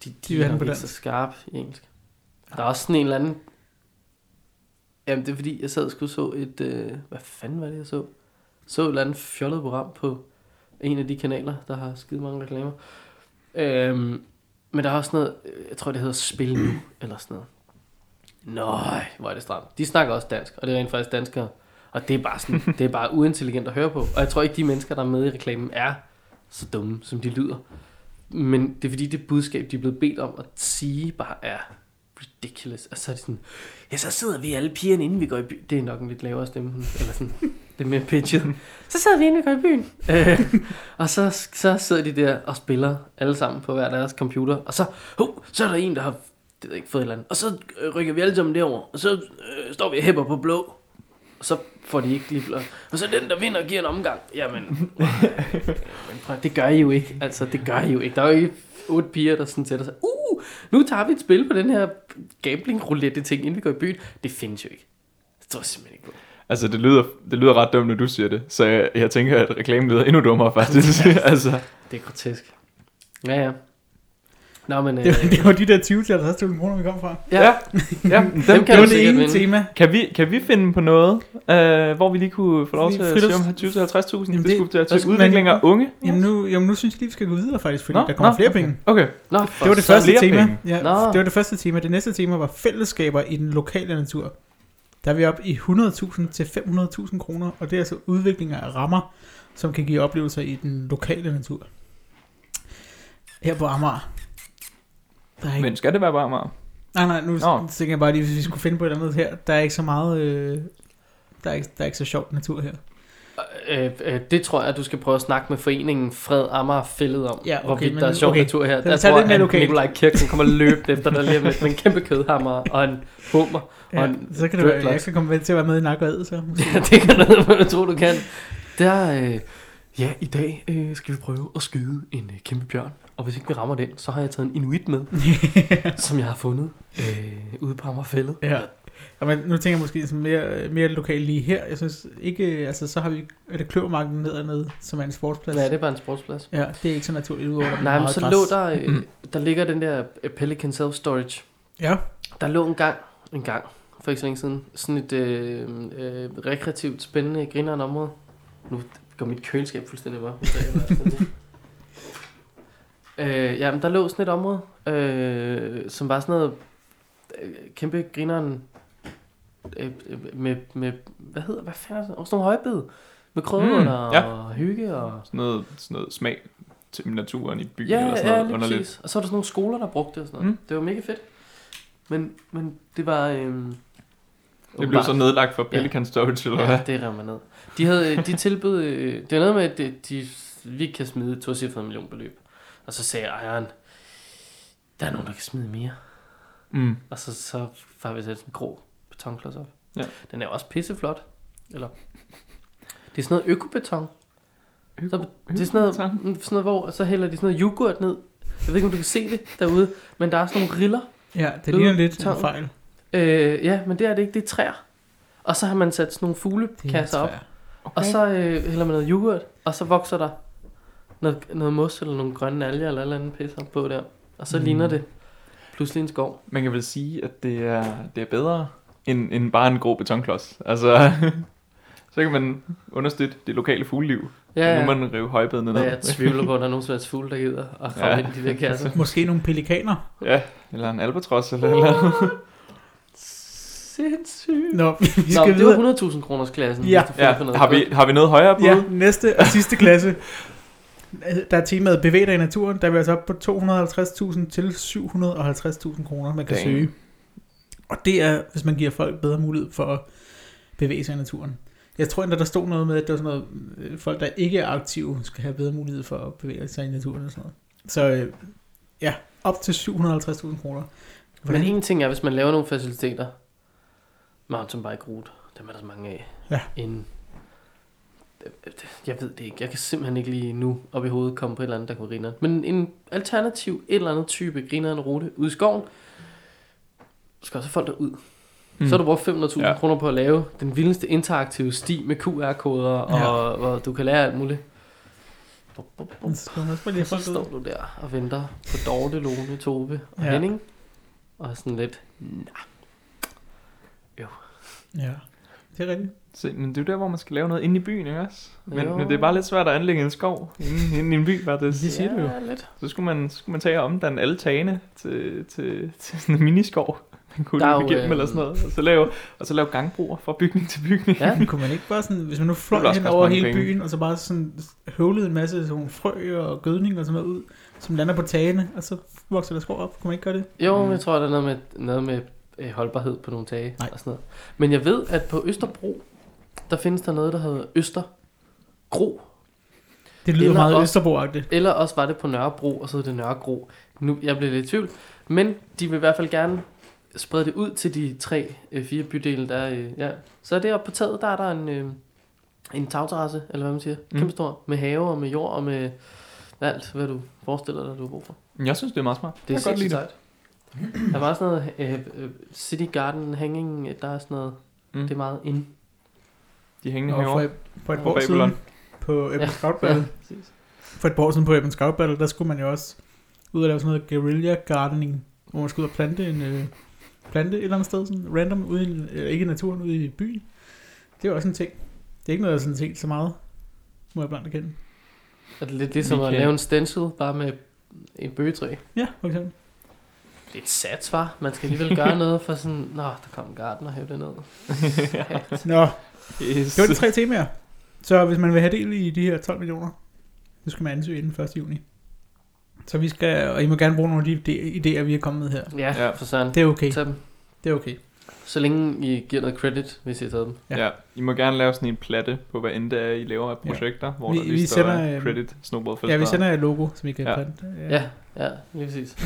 de, de, vil er på ikke så skarpe i engelsk. Der er også sådan en eller anden Jamen, det er fordi, jeg sad og skulle så et... Øh, hvad fanden var det, jeg så? Så et eller andet fjollet program på en af de kanaler, der har skide mange reklamer. Øhm, men der er også noget, jeg tror det hedder Spil Nu, eller sådan noget. Nøj, hvor er det stramt. De snakker også dansk, og det er rent faktisk danskere. Og det er bare sådan, det er bare uintelligent at høre på. Og jeg tror ikke, de mennesker, der er med i reklamen, er så dumme, som de lyder. Men det er fordi, det budskab, de er blevet bedt om at sige, bare er ridiculous. Og så er det sådan, ja, så sidder vi alle pigerne, inden vi går i byen. Det er nok en lidt lavere stemme, eller sådan, det er mere pitchet. Så sidder vi, inden vi går i byen. Øh, og så, så sidder de der og spiller alle sammen på hver deres computer. Og så, oh, så er der en, der har det ved ikke, fået et eller andet. Og så øh, rykker vi alle sammen derover. Og så øh, står vi og hæpper på blå. Og så får de ikke lige blå. Og så den, der vinder, giver en omgang. Jamen, øh, [LAUGHS] det gør I jo ikke. Altså, det gør I jo ikke. Der er jo ikke otte piger, der sådan sætter sig. Uh, nu tager vi et spil på den her gambling roulette ting, inden vi går i byen. Det findes jo ikke. Det tror jeg simpelthen ikke på. Altså, det lyder, det lyder ret dumt, når du siger det. Så jeg, jeg tænker, at reklamen lyder endnu dummere, faktisk. [LAUGHS] altså, Det er grotesk. Ja, ja. Nå, men... Øh, Det, var- det var de der 20 til 50.000 kroner, vi kom fra. ja. ja, ja dem, kan Det var det ene vinde. tema. Kan vi, kan vi finde på noget, øh, hvor vi lige kunne få lov Vi- til at se om 20-50.000? Jamen, Det det- skulle til at til altså, udvikling af unge? Jamen nu, jamen nu synes jeg lige, vi skal gå videre faktisk, fordi Nå, der kommer nå, flere penge. Okay. Nå, Det var det første tema. penge. Ja, Nå. det var det første tema. Det næste tema var fællesskaber i den lokale natur. Der er vi oppe i 100.000 til 500.000 kroner, og det er altså udviklinger af rammer, som kan give oplevelser i den lokale natur. Her på Amager. Der er ikke, Men skal det være bare meget? nej, nej, nu Nå. tænker jeg bare lige, hvis vi skulle finde på et eller andet her. Der er ikke så meget... Øh, der, er ikke, der er ikke så sjovt natur her. Øh, øh, det tror jeg, du skal prøve at snakke med foreningen Fred Amager Fældet om, Ja, okay, hvorvidt men- der er sjov okay. natur her. Der tror jeg, at lokalt. Nikolaj Kirken kommer løbende efter dig lige med, med en kæmpe kødhammer og en hummer. Ja, Og en så kan dreadlocks. jeg kan komme med til at være med i Nak og så. [LAUGHS] Ja, det kan du, jeg tror, du kan. Der, øh, ja, i dag øh, skal vi prøve at skyde en øh, kæmpe bjørn. Og hvis ikke vi rammer den, så har jeg taget en inuit med, [LAUGHS] som jeg har fundet øh, ude på Amagerfældet. Ja. Og men nu tænker jeg måske sådan mere, mere lokalt lige her. Jeg synes ikke, altså så har vi, er det kløvermarken ned ned, som er en sportsplads. Er det bare en sportsplads? Ja, det er ikke så naturligt udover, er Nej, men så græs. lå der, øh, der ligger den der øh, Pelican Self Storage. Ja, Der lå en gang, en gang, for ikke så længe siden, sådan et øh, øh, rekreativt, spændende, grinerende område. Nu går mit køleskab fuldstændig mørkt. [LAUGHS] øh, ja, men der lå sådan et område, øh, som var sådan noget øh, kæmpe grineren øh, øh, med, med, hvad hedder, hvad fanden er det? Også nogle højbed med krødder Mm, og ja. hygge og... Sådan noget, sådan noget smag til naturen i byen Ja, eller sådan ja, noget lige underligt. præcis. Og så var der sådan nogle skoler, der brugte det og sådan noget. Mm. Det var mega fedt. Men, men det var... Øhm, Det blev så nedlagt for Ja. Pelican Storage, eller hvad? Ja, det man ned. De, havde, de tilbød... Øh, det var noget med, at de, de, vi kan smide et tocifret millionbeløb. Og så sagde ejeren, der er nogen, der kan smide mere. Mm. Og så, så har vi sat sådan en grå betonklods op. Ja. Den er også pisseflot. Eller, det er sådan noget økobeton. Så, det er sådan noget, sådan noget, hvor så hælder de sådan noget yoghurt ned. Jeg ved ikke, om du kan se det derude, men der er sådan nogle riller. ja det ligner lidt en betongen. fejl. Øh, ja, men det er det ikke, det er træer. Og så har man sat sådan nogle er fuglekasser op. Okay. Og så øh, hælder man noget yoghurt, og så vokser der noget, noget mos eller nogle grønne alger eller eller andet pis op på der. Og så Mm. ligner det pludselig en skov. Man kan vel sige, at det er, det er bedre end, end bare en grå betonklods. Altså, [LAUGHS] så kan man understøtte det lokale fugleliv. Ja, Nu ja. må man rive højbedene ned. jeg tvivler på, at der er nogen slags fugle, der gider at komme Ja. ja. ind i de der kasser. [LAUGHS] Måske nogle pelikaner. Ja, eller en albatros eller eller Sindssygt. Nå, vi Nå, skal det videre. var 100.000 kroners klassen. Ja. på Ja, har vi, har vi noget højere bud? Ja, næste og sidste klasse. Der er temaet bevæg dig i naturen. Der er vi altså op på 250.000 til 750.000 kroner, man kan Dang. søge. Og det er, hvis man giver folk bedre mulighed for at bevæge sig i naturen. Jeg tror endda, der stod noget med, at der var sådan noget, øh, folk, der ikke er aktive, skal have bedre mulighed for at bevæge sig i naturen og sådan noget. Så øh, ja, op til 750.000 kroner. Men en ting er, hvis man laver nogle faciliteter, mountainbike rute, dem er der så mange af. Ja. En, jeg ved det ikke. Jeg kan simpelthen ikke lige nu op i hovedet komme på et eller andet, der kunne grine. Men en alternativ, et eller andet type griner en rute ude i skoven, skal også have folk derud. Mm. Så har du brugt 500.000 Ja. kroner på at lave den vildeste interaktive sti med QR-koder, Ja. og hvor du kan lære alt muligt. Bup, bup, bup. Så så står ud. du der og venter på Dorte, Lone, Tove og Ja. Henning. Og sådan lidt, nah. Jo. Ja, det er rigtigt. Se, men det er jo der, hvor man skal lave noget inde i byen, ikke også? Men, Jo. men det er bare lidt svært at anlægge en skov inde, inde i en by, faktisk. Det siger du jo. Ja, lidt. Så skulle man, så skulle man tage og omdanne alle tagene til, til, til sådan en miniskov. Man kunne løbe igennem øh, eller sådan noget. Og så lave, og så lave gangbroer fra bygning til bygning. Ja. Men kunne man ikke bare sådan, hvis man nu Det fløj hen over hele penge. byen, og så bare sådan høvlede en masse sådan frø og gødning og sådan noget ud, som lander på tagene, og så vokser der skov op. Kunne man ikke gøre det? Jo, Mm. jeg tror, der er noget med, noget med øh, holdbarhed på nogle tage Nej. og sådan noget. Men jeg ved, at på Østerbro, der findes der noget, der hedder Østergro. Det lyder Eller meget også- Østerbo-agtigt. Eller også var det på Nørrebro, og så er det Nørregro. Nu, jeg blev lidt i tvivl. Men de vil i hvert fald gerne sprede det ud til de tre, øh, fire bydele, der er, øh, ja. Så er det oppe på taget, der er der en, øh, en tagterrasse, eller hvad man siger. Mm. Kæmpe stor. Med have og med jord og med alt, hvad du forestiller dig, du har brug for. Jeg synes, det er meget smart. Det er jeg godt lide. Der var sådan noget øh, øh, City Garden Hanging, der er sådan noget, Mm. det er meget in. De hængende Og for, herovre. et- for et Og par år siden på Ebben Ja. Scout Battle, præcis. for et år siden på Ebben Scout Battle, der skulle man jo også ud og lave sådan noget guerilla gardening, hvor man skulle ud og plante en øh, plante et eller andet sted, sådan random, ude i, øh, ikke i naturen, ude i byen. Det er jo også en ting. Det er ikke noget, jeg sådan set så meget, må jeg blandt erkende. Er det lidt ligesom at lave en stencil, bare med en bøgetræ? Ja, for eksempel. Det er et sats, var. Man skal alligevel gøre noget for sådan, nå, der kom en garden og hæve det ned. [LAUGHS] Nå, Yes. det var de tre temaer. Så hvis man vil have del i de her 12 millioner, så skal man ansøge inden 1. juni. Så vi skal, og I må gerne bruge nogle af de idéer, vi er kommet med her. Ja, Ja. ja. for søren. Det er okay. Tag dem. Det er okay. Så længe I giver noget credit, hvis I har taget dem. Ja. Ja. ja. I må gerne lave sådan en platte på, hvad end det er, I laver af projekter, ja. hvor Vi- der lige vi står sender, credit Snowball Ja, vi sender et logo, som I kan Ja. plante. Ja, ja, lige præcis. [LAUGHS]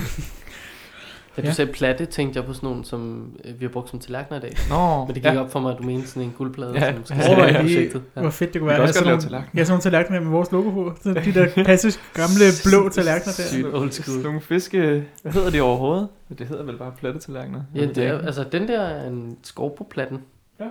Da du Ja. sagde platte, tænkte jeg på sådan nogle, som øh, vi har brugt som tallerkener i dag. Nå, Men det gik ja. op for mig, at du mente sådan en guldplade, Ja. som skal Ja, ja, ja, projektet. Hvor fedt det kunne Vi være. kan at også have godt lave sådan nogle- tallerkener. Ja, sådan nogle tallerkener med vores logo på. Så de der klassisk gamle [LAUGHS] blå tallerkener der. Sygt old Sådan school. nogle fiske... Hvad hedder de overhovedet? Det hedder vel bare platte tallerkener. Ja, det er, altså den der er en skov på platten. Ja.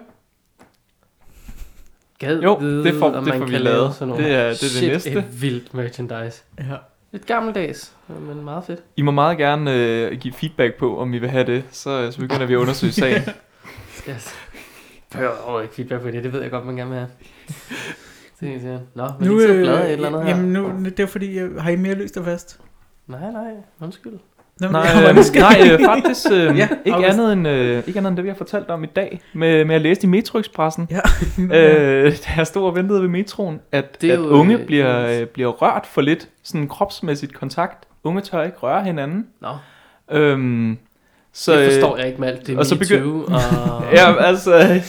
Gad Jo, det får- om det man får vi kan lavet. lave sådan nogle. Det er- det er det Shit, næste. et vildt merchandise. Ja. Lidt gammeldags, men meget fedt. I må meget gerne øh, give feedback på, om I vil have det. Så, øh, så begynder vi at undersøge sagen. [LAUGHS] Yes. Behøver overhovedet ikke feedback på det, det ved jeg godt, man gerne vil have. [LAUGHS] Det. Nå, men Nu, ikke så øh, glad et eller andet her. jamen nu, det er fordi, jeg, har I mere løst det fast? Nej, nej, undskyld. Nej, øh, nej øh, faktisk øh, [LAUGHS] Ja, ikke, August. andet end, øh, ikke andet end det, vi har fortalt om i dag, med, med at læse i Metroexpressen. Ja. [LAUGHS] Øh, da jeg stod og ventede ved metroen, at, Det at jo, unge øh, bliver, øh, bliver rørt for lidt sådan kropsmæssigt kontakt. Unge tør ikke røre hinanden. Nå, Øhm, så, så, det øh, forstår jeg ikke med alt det og så begy- Too, og... [LAUGHS] Ja, altså,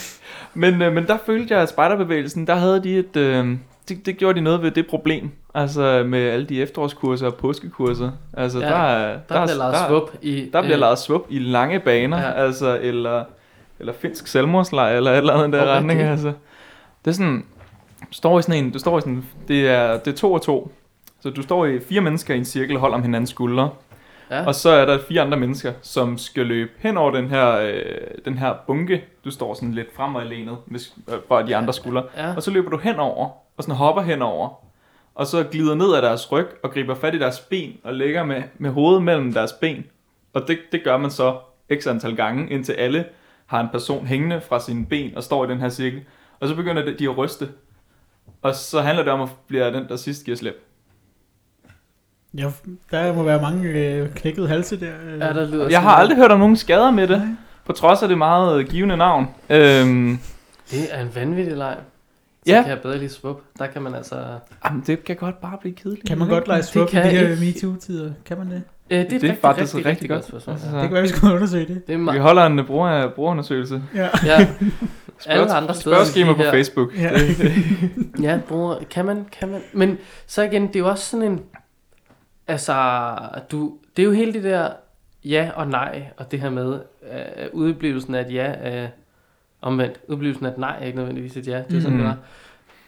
men, øh, men der følte jeg, at spejderbevægelsen, der havde de et, øh, det, det gjorde de noget ved det problem, altså med alle de efterårskurser og påskekurser. Altså, Ja, der, er- Der, der bliver lavet svup i... der bliver øh, lavet svup i lange baner, Ja. altså, eller, eller finsk selvmordslejr, eller et eller andet der Okay. retning, altså. Det er sådan, du står i sådan en, du står i sådan, det er, det er to og to. Så du står i fire mennesker i en cirkel og holder om hinandens skuldre. Ja, Og så er der fire andre mennesker, som skal løbe hen over den her, øh, den her bunke. Du står sådan lidt fremadlænet, hvis, øh, for de andre skuldre. ja. Og så løber du henover, og sådan hopper henover. Og så glider ned ad deres ryg, og griber fat i deres ben, og lægger med, med hovedet mellem deres ben. Og det, det gør man så x antal gange, indtil alle har en person hængende fra sine ben, og står i den her cirkel. Og så begynder de at ryste. Og så handler det om at blive den, der sidst giver slip. Ja, der må være mange øh, knækkede halse der. Øh. Ja, der lyder Jeg har aldrig hørt om nogen skader med det. På trods af det meget øh, givende navn. Øhm, Det er en vanvittig leg. Så Ja. kan jeg bedre lige svup. Der kan man altså... jamen, det kan godt bare blive kedeligt. Kan man godt lege swap i kan de her ikke. MeToo-tider? Kan man det? Øh, det, er et Det er rigtig, faktisk rigtig, rigtig godt. spørgsmål. Altså, Det kan være, vi skal undersøge det. Det er Vi holder en øh, bruger, brugerundersøgelse. Ja. Ja, [LAUGHS] alle andre steder. Spørgeskema end på Facebook. Ja. Ja, bruger, kan man, kan man. Men så igen, det er jo også sådan en, altså, du, det er jo hele det der ja og nej, og det her med, uh, udblivelsen af et ja er omvendt. Udblivelsen af et nej er ikke nødvendigvis et ja, det er sådan, Mhm. det var.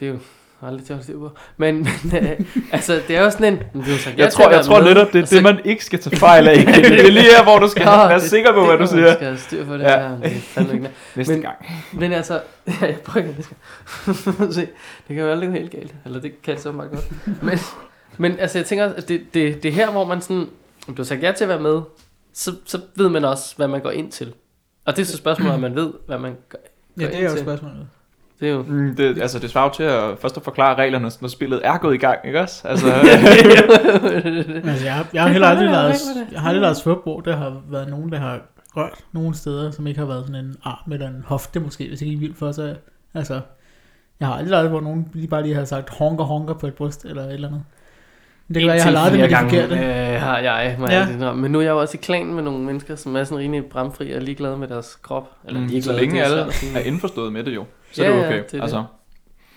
Det er jo aldrig til at holde på. Men, [LAUGHS] men uh, altså, det er jo sådan en, men du har sagt ja Jeg tror, at jeg tror med, netop, det er det, man ikke skal tage fejl af. Det er lige her, hvor du skal [LAUGHS] Ja, være det- sikker på, det hvad du siger. skal have styr på det Ja. her. Det er ikke Næste Men- gang. Men altså, [LAUGHS] ja, jeg prøver ikke, se, det kan jo aldrig gå helt galt, eller det kan det så meget godt. Men, men altså, jeg tænker, at det, det, det er her, hvor man sådan, har sagt ja til at være med, så, så ved man også, hvad man går ind til. Og det er så spørgsmålet, om man ved, hvad man går- Ja, det er jo til. spørgsmålet. Det er jo... Mm, det, altså, det svarer jo til at først at forklare reglerne, når spillet er gået i gang, ikke også? Altså, [LAUGHS] [LAUGHS] altså, jeg, har- jeg har heller aldrig lavet, jeg har aldrig lavet svøb, hvor der har været nogen, der har rørt nogle steder, som ikke har været sådan en arm eller en hofte måske, hvis ikke I er vildt for sig. Altså, jeg har aldrig lavet, hvor nogen lige bare lige har sagt honker honker på et bryst eller et eller andet. Det kan være, jeg har lavet det med det forkerte. Øh, har jeg, må Ja. ja. jeg Men nu er jeg jo også i klan med nogle mennesker, som er sådan rimelig bramfri og ligeglade med deres krop. Eller mm, så ligeglade, længe det er alle er indforstået med det jo, så Ja, er det ja, okay. det er det. altså,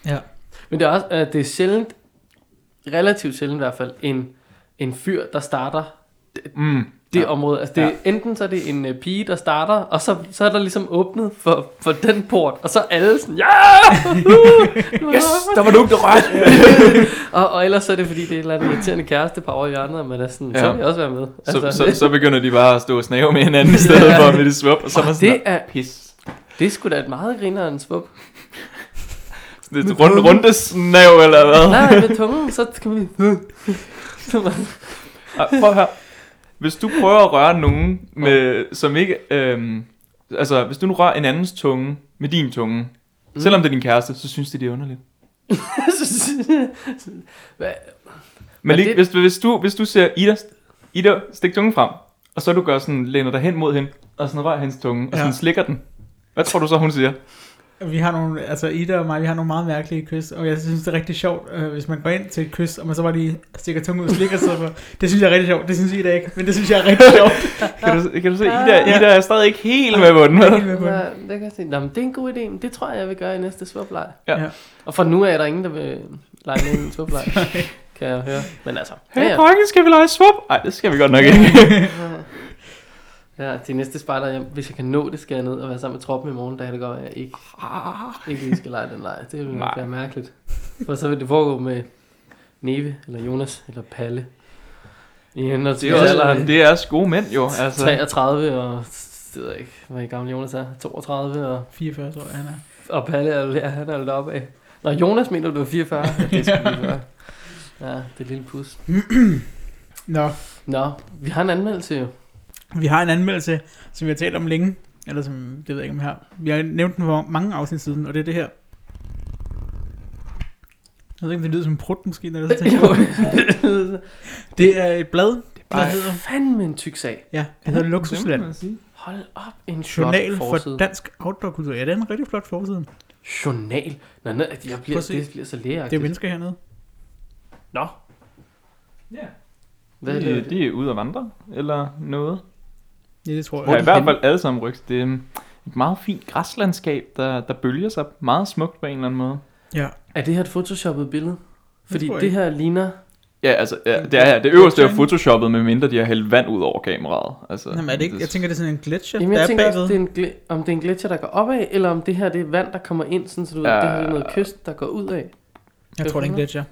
Ja. Men det er også, at det er sjældent, relativt sjældent i hvert fald, en, en fyr, der starter mm, det Ja. ja. område. Altså det, Ja. ja. enten så er det en uh, pige, der starter, og så, så er der ligesom åbnet for, for den port, og så er alle sådan, ja! [LAUGHS] Uh, yes, der var nogen, der rørte. og, og ellers så er det fordi, det er et eller andet irriterende kæreste par over i hjørnet, man er sådan, ja. så Ja. vil jeg også være med. Så, så, så begynder de bare at stå og snave med hinanden i stedet [LAUGHS] for med det svup, og så er man sådan, det er, pis. det er sgu da et meget grinerende svup. [LAUGHS] Det er et runde, runde snav, eller hvad? Nej, med tungen, så kan man- Ej, Prøv at høre. Hvis du prøver at røre nogen, med, som ikke... Øhm, altså, hvis du nu rører en andens tunge med din tunge, mm. selvom det er din kæreste, så synes de, det er underligt. [LAUGHS] Hvad? Men lige, det- hvis, hvis, du, hvis du ser Ida, Ida stik tungen frem, og så du gør sådan, læner dig hen mod hende, og sådan rører hendes tunge, og Ja. sådan slikker den. Hvad tror du så, hun siger? Vi har nogle, altså Ida og mig, vi har nogle meget mærkelige kys, og jeg synes, det er rigtig sjovt, øh, hvis man går ind til et kys, og man så bare lige stikker tungen ud og slikker sig for. Det synes jeg er rigtig sjovt, det synes Ida ikke, men det synes jeg er rigtig sjovt. [LAUGHS] Kan du, kan du se, Ida, Ja. Ida er stadig ikke helt med på den. Helt med på den. Ja, det kan jeg sige. Nå, men det er en god idé, men det tror jeg, jeg vil gøre i næste svupleje. Ja. Ja. Og fra nu af er der ingen, der vil lege med en svupleje, [LAUGHS] kan jeg høre. Men altså, Hey, ja, drenge, skal vi lege swap? Nej, det skal vi godt nok ikke. [LAUGHS] ja, til næste spejder, jeg, hvis jeg kan nå det, skal jeg ned og være sammen med troppen i morgen, da det går, at jeg ikke, ikke lige skal lege den leg. Det vil Nej. nok være mærkeligt. For så vil det foregå med Neve, eller Jonas, eller Palle. I henhold Det er, også, alderen. det er også gode mænd jo. Altså. 33 og, det ved jeg ikke, hvad gammel Jonas er, 32 og 44 tror jeg, han er. Og Palle er, ja, han er lidt oppe af. Nå, Jonas mener du er 44? Ja, det er sgu lige før. [LAUGHS] Ja, det er lille pus. Nå, Nå, vi har en anmeldelse jo. Vi har en anmeldelse, som vi har talt om længe, eller som, det ved jeg ikke om her. Vi har nævnt den for mange afsnit siden, og det er det her. Jeg ved ikke, om det lyder som en prut måske, når jeg så tænker [LAUGHS] på det. Det er et blad, der bare- hedder, Fandme en tyk sag. ja, det hedder Luksusland. Hold op, en flot Journal forside. for dansk outdoor-kultur. Ja, det er en rigtig flot forside. Journal? Nå, nej, jeg bliver, det bliver så Det læreagtigt. er mennesker hernede. Nå, Ja. hvad er De, det? de er ude at vandre, eller noget. Ja, det tror Ja, jeg. i hvert fald alle sammen rygs. Det er et meget fint græslandskab, der, der bølger sig meget smukt på en eller anden måde. Ja. Er det her et photoshoppet billede? Fordi jeg det ikke. her ligner... Ja, altså, ja, det, er, det øverste er photoshoppet, med mindre de har hældt vand ud over kameraet. Altså, Jamen, er det ikke, jeg tænker, det er sådan en gletscher, Jamen, der jeg er tænker bagved. også, det er en gl- om det er en gletsjer, der går opad, eller om det her det er vand, der kommer ind, sådan så du ved, Ja. det her er noget kyst, der går ud af. Jeg tror, det er en gletscher.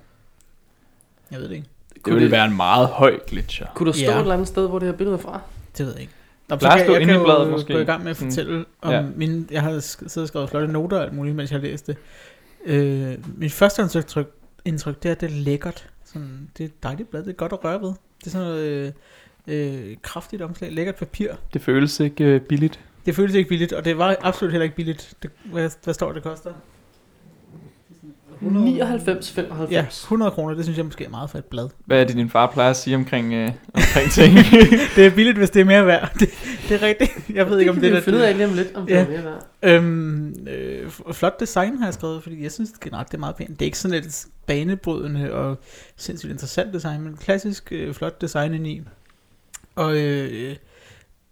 Jeg ved det ikke. det Kunne ville det- være en meget høj glitcher. Kunne der stå Ja. et eller andet sted, hvor det her billede er fra? Det ved jeg ikke. Nå, Plejer at stå jeg, jeg kan bladet, jo måske. gå i gang med at mm. fortælle mm. om ja. mine, jeg har siddet og skrevet flotte noter og alt muligt, mens jeg læste det. Øh, mit første indtryk, indtryk, det er, at det er lækkert. Sådan, det er dejligt blad, det er godt at røre ved. Det er sådan noget øh, øh, kraftigt omslag, lækkert papir. Det føles ikke øh, billigt. Det føles ikke billigt, og det var absolut heller ikke billigt. Det, hvad, hvad står det koster? 99, 95. Ja, 100 kroner, det synes jeg måske er meget for et blad. Hvad er det, din far plejer at sige omkring, øh, omkring ting? [LAUGHS] det er billigt, hvis det er mere værd. [LAUGHS] Det, det er rigtigt. Jeg ved ikke, om det, det er... Det finder jeg lige om lidt, om ja. det er mere værd. Øhm, øh, flot design har jeg skrevet, fordi jeg synes generelt, det er meget pænt. Det er ikke sådan et banebrydende og sindssygt interessant design, men klassisk øh, flot design i. Og øh,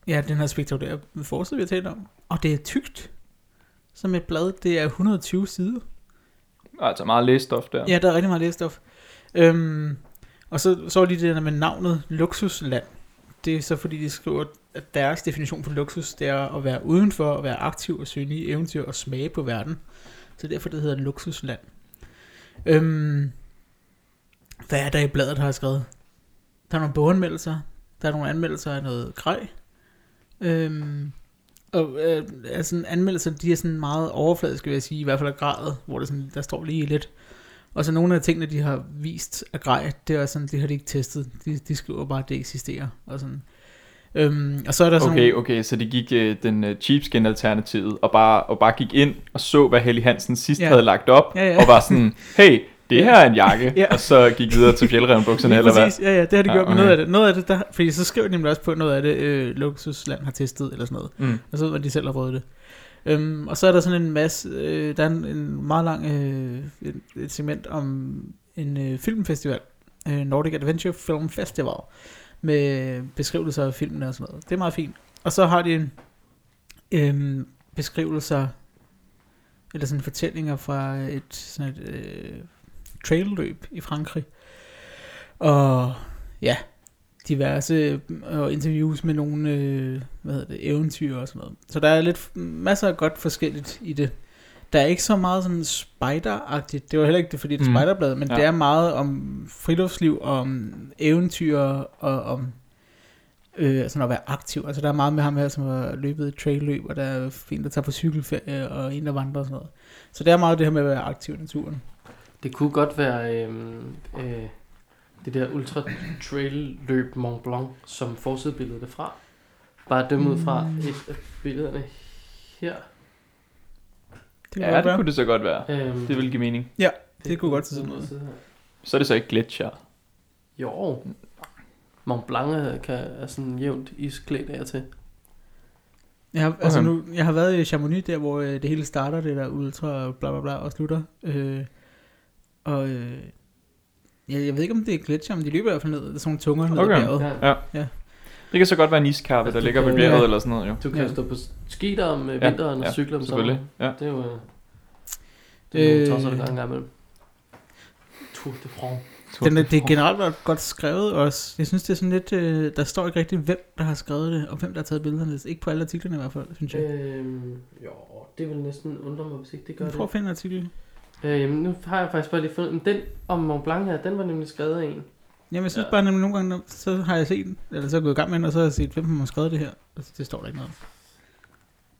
ja, den her spektakulære forside, vi har talt om. Og det er tykt som et blad. Det er 120 sider altså meget læsstof der. Ja, der er rigtig meget læsestof. Øhm, og så, så er lige det der med navnet Luksusland. Det er så fordi, de skriver, at deres definition på luksus, det er at være udenfor, at være aktiv og søge nye eventyr og smage på verden. Så derfor det hedder Luksusland. Øhm, hvad er der i bladet, har jeg skrevet? Der er nogle boganmeldelser. Der er nogle anmeldelser af noget grej. Øhm, og øh, altså anmeldelser, de er sådan meget overfladiske, vil jeg sige, i hvert fald af gradet, hvor det sådan, der står lige lidt. Og så nogle af tingene, de har vist af grej, det er sådan, det har de ikke testet. De, de skriver bare, at det eksisterer. Og sådan. Øhm, og så er der sådan Okay, nogle, okay, så de gik øh, den øh, cheapskin alternativet og bare, og bare gik ind og så, hvad Helly Hansen sidst Ja. havde lagt op, Ja, ja. og var sådan, [LAUGHS] hey, det her er en jakke, Ja. og så gik videre til fjeldrevenbukserne, Lige eller hvad? ja, ja, det har de Ja, gjort, men okay. noget af det, noget af det der, fordi så skriver de nemlig også på, noget af det, øh, Luksusland har testet, eller sådan noget. Mm. Og så at de selv har prøvet det. Øhm, og så er der sådan en masse, øh, der er en, en meget lang øh, et, et segment om en øh, filmfestival, øh, Nordic Adventure Film Festival, med beskrivelser af filmene og sådan noget. Det er meget fint. Og så har de en øh, beskrivelser, eller sådan fortællinger fra et, sådan et øh, trailløb i Frankrig. Og ja, diverse øh, og interviews med nogle øh, hvad hedder det, eventyr og sådan noget. Så der er lidt masser af godt forskelligt i det. Der er ikke så meget sådan spider-agtigt. Det var heller ikke det, fordi det er Mm. spiderblad, men Ja. det er meget om friluftsliv, om eventyr og om øh, sådan at være aktiv. Altså der er meget med ham her, som har løbet et trailløb, og der er en, der tager på cykelferie, og en, der vandrer og sådan noget. Så det er meget det her med at være aktiv i naturen. Det kunne godt være øh, øh, det der ultra trail løb Mont Blanc, som forsidebilledet er fra. Bare dømme ud fra Mm. et af billederne her. Det Ja, det kunne det så godt være. Øhm, Det vil give mening. det kunne godt se sådan her. Så er det så ikke gletscher. Jo. Mont Blanc er- kan er sådan jævnt isklædt af til. Jeg har, altså Okay. nu, jeg har været i Chamonix, der hvor øh, det hele starter, det der ultra bla bla bla, og slutter. Øh, og øh, jeg, jeg ved ikke, om det er gletscher, men de løber i hvert fald ned. Der sådan nogle tunger ned Okay. ad bjerget. Ja. Ja. Ja. Det kan så godt være en iskappe, Altså, der ligger ved bjerget Ja. eller sådan noget, jo. Du kan Ja. stå på ski der om øh, Ja, vinteren og ja, cykle om sommeren. Ja. Det er jo... øh, Det er Øh, tosser, der gør en gang imellem. Tour de France. Den det er generelt været godt skrevet også. Jeg synes, det er sådan lidt... Øh, der står ikke rigtig, hvem der har skrevet det, og hvem der har taget billederne. Ikke på alle artiklerne i hvert fald, synes jeg. Øhm, jo, det vil næsten undre mig, hvis ikke det gør Prøv at det. finde en artikel. Øh, nu har jeg faktisk bare lige fundet... Men den om Mont Blanc her, den var nemlig skrevet af en. Jamen, jeg synes Ja. bare nemlig nogle gange, når- så har jeg set den, eller så er jeg gået i gang med den, og så har jeg set, hvem har skrevet det her. Altså, det står der ikke noget om.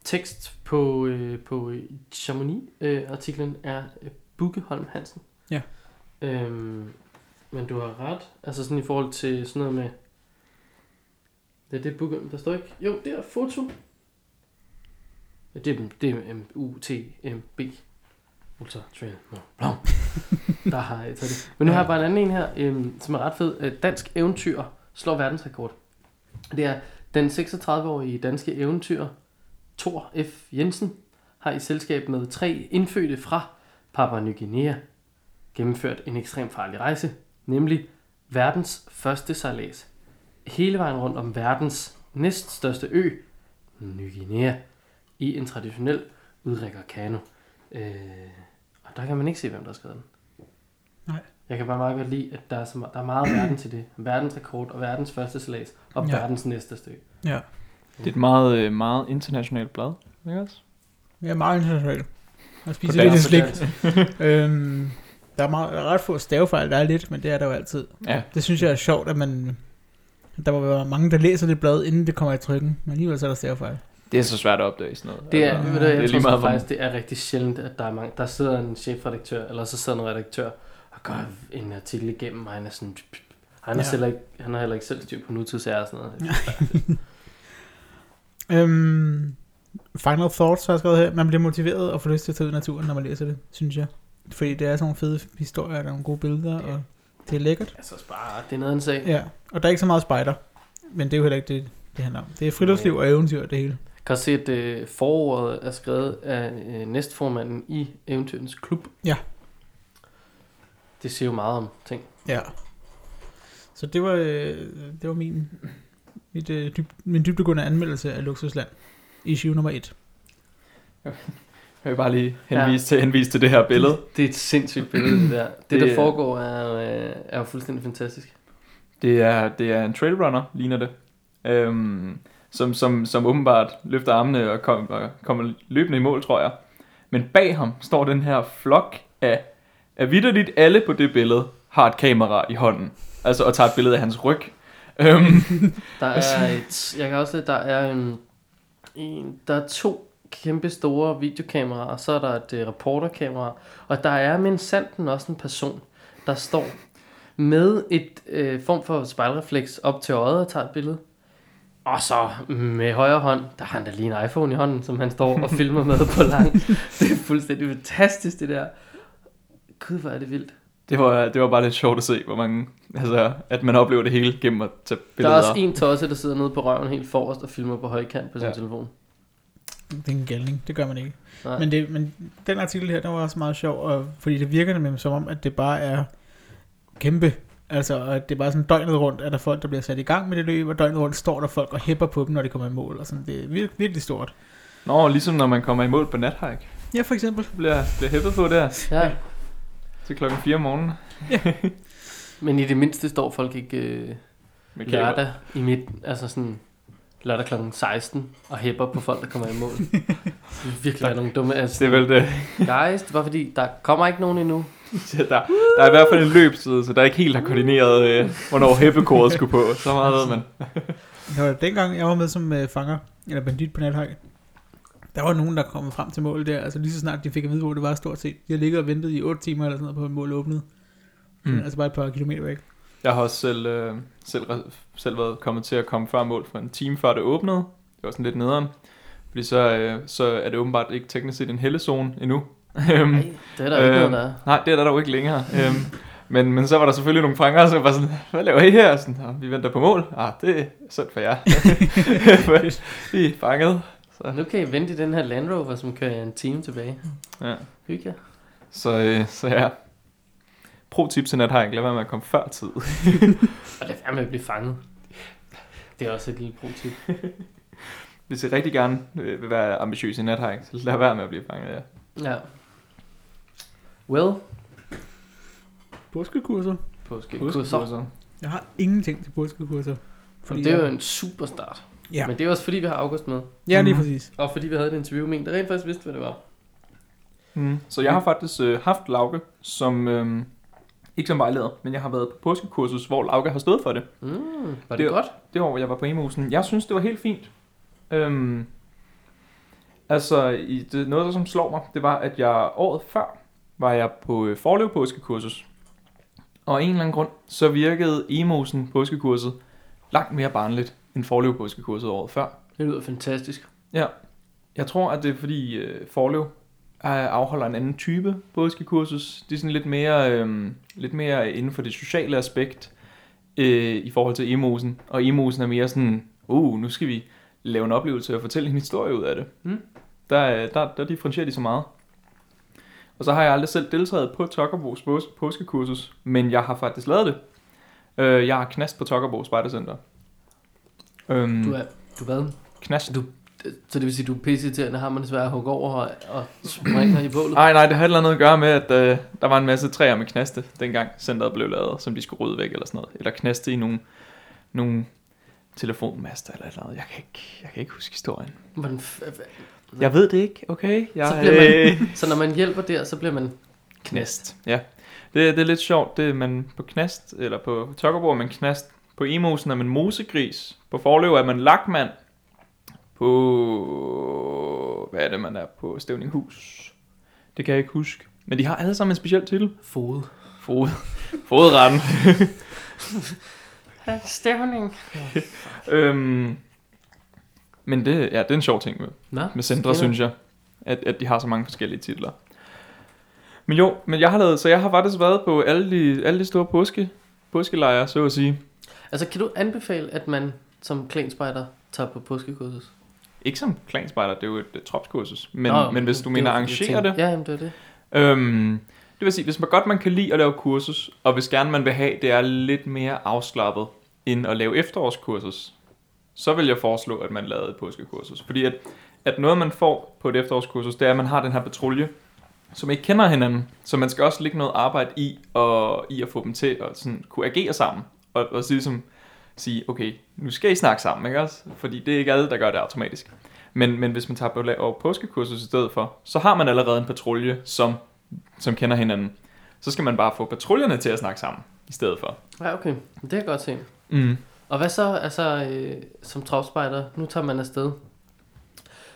Tekst på, øh, på øh, Chamonix-artiklen er øh, Bugge Holm Hansen. Ja. Øhm, men du har ret. Altså sådan i forhold til sådan noget med... Det er det Bugge... Der står ikke... Jo, det er foto. Ja, Det er, det er M-U-T-M-B. Ultra Trail Mont Blanc. [LAUGHS] Der har jeg taget det. Men nu har jeg bare en anden en her, øhm, som er ret fed. Øh, Dansk eventyr slår verdensrekord. Det er den 36-årige danske eventyr, Thor F. Jensen, har i selskab med tre indfødte fra Papua Ny Guinea gennemført en ekstremt farlig rejse, nemlig verdens første sejlads. Hele vejen rundt om verdens næststørste ø, Ny Guinea, i en traditionel udrækker kano. Øh, der kan man ikke se, hvem der har skrevet den. Nej. Jeg kan bare meget godt lide, at der er, så, me- der er meget verden til det. Verdens rekord og verdens første sejlads og Ja. ja. verdens næststørste ø. Ja. Det er et meget, øh, meget internationalt blad, ikke også? Er meget international. Jeg spiser På lidt slik. dansk. øhm, der er, meget, der er ret få stavefejl, der er lidt, men det er der jo altid. Ja. Det synes jeg er sjovt, at man... Der må være mange, der læser det blad, inden det kommer i trykken. Men alligevel så er der stavefejl. Det er så svært at opdage sådan noget. Det er, Altså, du, jeg det er tror lige meget for faktisk, det er rigtig sjældent, at der er mange, der sidder en chefredaktør, eller så sidder en redaktør, og gør en artikel igennem, og han er sådan, han, er Ja. selv ikke, han har heller ikke selv styr på nutidsære og sådan noget. [LAUGHS] Øhm, final thoughts har jeg skrevet her. Man bliver motiveret og får lyst til at tage ud i naturen, når man læser det, synes jeg. Fordi det er sådan nogle fede historier, der er nogle gode billeder, og det er lækkert. Altså, bare, det er noget, en sag. Ja, og der er ikke så meget spejder. Men det er jo heller ikke det, det handler om. Det er friluftsliv og eventyr, det hele. Jeg kan også se, at øh, forordet er skrevet af øh, næstformanden i Eventyrens Klub. Ja. Det siger jo meget om ting. Ja. Så det var, øh, det var min, mit, øh, dyb, min dybdegående anmeldelse af Luksusland. Issue nummer 1. [LAUGHS] Jeg vil bare lige henvise, til, henvise til det her billede. Det er et sindssygt billede, det der. Det, Det der er- foregår, er, øh, er jo fuldstændig fantastisk. Det er, det er en trailrunner, ligner det. Øhm, som, som, som åbenbart løfter armene og, kom, og kommer løbende i mål, tror jeg. Men bag ham står den her flok af, af vidderligt alle på det billede har et kamera i hånden. Altså, og tager et billede af hans ryg. Øhm, [LAUGHS] Der er et, jeg kan også se, der er en, en, der er to kæmpe store videokameraer, og så er der et uh, reporterkamera, og der er med sanden også en person, der står med et øh, form for spejlrefleks op til øjet og tager et billede. Og så med højre hånd, der har han da lige en iPhone i hånden, som han står og [LAUGHS] filmer med på lang. Det er fuldstændig fantastisk, det der. Gud, hvor er det vildt. Det var, det var bare lidt sjovt at se, hvor mange, altså, at man oplever det hele gennem at tage Der billeder. er også en tosse, der sidder nede på røven helt forrest og filmer på højkant på sin Ja. telefon. Det er en galning, det gør man ikke. Nej. Men, det, men den artikel her, den var også meget sjov, og, fordi det virker nemlig som om, at det bare er kæmpe. Altså, at det er bare sådan døgnet rundt, at der er folk, der bliver sat i gang med det løb, og døgnet rundt står der folk og hæpper på dem, når de kommer i mål. Og sådan. Det er virkelig, virkelig stort. Nå, ligesom når man kommer i mål på nathike. Ja, for eksempel. Så bliver, bliver hæppet på der Ja, til klokken 4 om morgenen. [LAUGHS] men i det mindste står folk ikke øh, Med lørdag i midt, altså sådan lørdag kl. 16 og hæpper på folk, der kommer i mål. [LAUGHS] Det er virkelig være nogle dumme. Altså, Det er vel det. Guys, det var fordi, der kommer ikke nogen endnu. [LAUGHS] der, der er i hvert fald en løbstid, så der er ikke helt har koordineret, øh, hvornår heppekoret skulle på. Så meget ved man. Var dengang, jeg var med som øh, fanger, eller bandit på nathike. Der var nogen, der kom frem til målet der, altså lige så snart de fik at vide, hvor det var stort set. De har ligget og ventet i 8 timer eller sådan noget på, at målet åbnede. Mm. Altså bare et par kilometer væk. Jeg har også selv, øh, selv, selv været kommet til at komme før mål for en time før det åbnede. Det var sådan lidt nederen. Fordi så, øh, så er det åbenbart ikke teknisk set en hellezone endnu. Øhm, Nej, det er der ikke Øhm, noget, der er. Nej, det er der dog ikke længere. øhm, men, men så var der selvfølgelig nogle fanger, som var sådan, hvad laver I her? Sådan, "Nå, vi venter på mål. Ah, det er synd for jer. [LAUGHS] [LAUGHS] I er fanget. Så, Nu kan I vente i den her Land Rover, som kører en time tilbage. ja. Hygge så, øh, så ja. Pro tip til nathike, lad være med at komme før tid. [LAUGHS] Og lad være med at blive fanget. Det er også et lille pro-tip. Hvis I rigtig gerne øh, vil være ambitiøs i nathike, så lad være med at blive fanget, ja. Ja. Well, Påskekurser. påskekurser. Jeg har ingenting til påskekurser. Fordi det er jo en super start. Ja, Men det er også fordi, vi har August med. ja lige Mhm. præcis. Og fordi vi havde et interview med en, der rent faktisk vidste, hvad det var. Mm. Så jeg har faktisk øh, haft Lauke som, øh, ikke som vejleder, men jeg har været på påskekursus, hvor Lauke har stået for det. Mm, var det, Det- godt? Det år, hvor jeg var på Emusen. Jeg synes, det var helt fint. Øhm, altså, i det, noget, der som slår mig, det var, at jeg året før var jeg på øh, Forlev påskekursus. Og af en eller anden grund, så virkede Emusen påskekurset langt mere barnligt end Forlev påskekurset året før. Det lyder fantastisk. Jeg tror, at det er fordi øh, Forlev øh, afholder en anden type påskekursus. Det er sådan lidt mere, øh, lidt mere inden for det sociale aspekt øh, i forhold til emosen. Og emosen er mere sådan, uh, nu skal vi lave en oplevelse og fortælle en historie ud af det. Mm. Der, øh, der, der differentierer de så meget. Og så har jeg aldrig selv deltaget på Tokkerbos pås- påskekursus, men jeg har faktisk lavet det. Øh, jeg har knast på Tokkerbo Spejdercenter. Øhm, Du er, du hvad? knast. Du, så det vil sige, du er pisse har man det svært at hugge over og, og springer i bålet? Nej, nej, det har et eller andet at gøre med, at øh, der var en masse træer med knaste, dengang centret blev lavet, som de skulle rydde væk eller sådan noget. Eller knaste i nogle, nogle telefonmaster eller et eller andet. Jeg kan ikke, jeg kan ikke huske historien. Hvordan, f- f- Jeg ved det ikke, okay? Jeg, så, bliver øh, man, [LAUGHS] så når man hjælper der, så bliver man knast. Ja, det, det er lidt sjovt. Det er man på knast, eller på Tokkerborg er man knast. På Emosen er man mosegris. På Forløv er man lakmand. På... Hvad er det, man er på Stævninghus? Det kan jeg ikke huske. Men de har alle sammen en speciel titel. fod. Fod. Fodretten. [LAUGHS] Stævning. [LAUGHS] øhm, men det, ja, det er en sjov ting med, Nå, med centre, synes jeg. At, at de har så mange forskellige titler. Men jo, men jeg har lavet, så jeg har faktisk været på alle de, alle de store påske, påskelejre, så at sige. Altså, kan du anbefale, at man som klanspejder tager på påskekursus? Ikke som klanspejder, det er jo et, et tropskursus. Men, Nå, men hvis du mener jeg arrangere det, Ja, jamen, det er det. Øhm, det vil sige, hvis man godt man kan lide at lave kursus, og hvis gerne man vil have, det er lidt mere afslappet, end at lave efterårskursus, så vil jeg foreslå, at man lavede et påskekursus. Fordi at, at noget, man får på et efterårskursus, det er, at man har den her patrulje, som ikke kender hinanden. Så man skal også lægge noget arbejde i, og, i at få dem til at sådan, kunne agere sammen. Og, og så ligesom sige, okay, nu skal I snakke sammen, ikke også? Fordi det er ikke alle, der gør det automatisk. Men, men hvis man tager på laver påskekursus i stedet for, så har man allerede en patrulje, som, som kender hinanden. Så skal man bare få patruljerne til at snakke sammen i stedet for. Ja, okay. Det kan jeg godt se. Mm. Og hvad så, altså, øh, som tropspejder, nu tager man afsted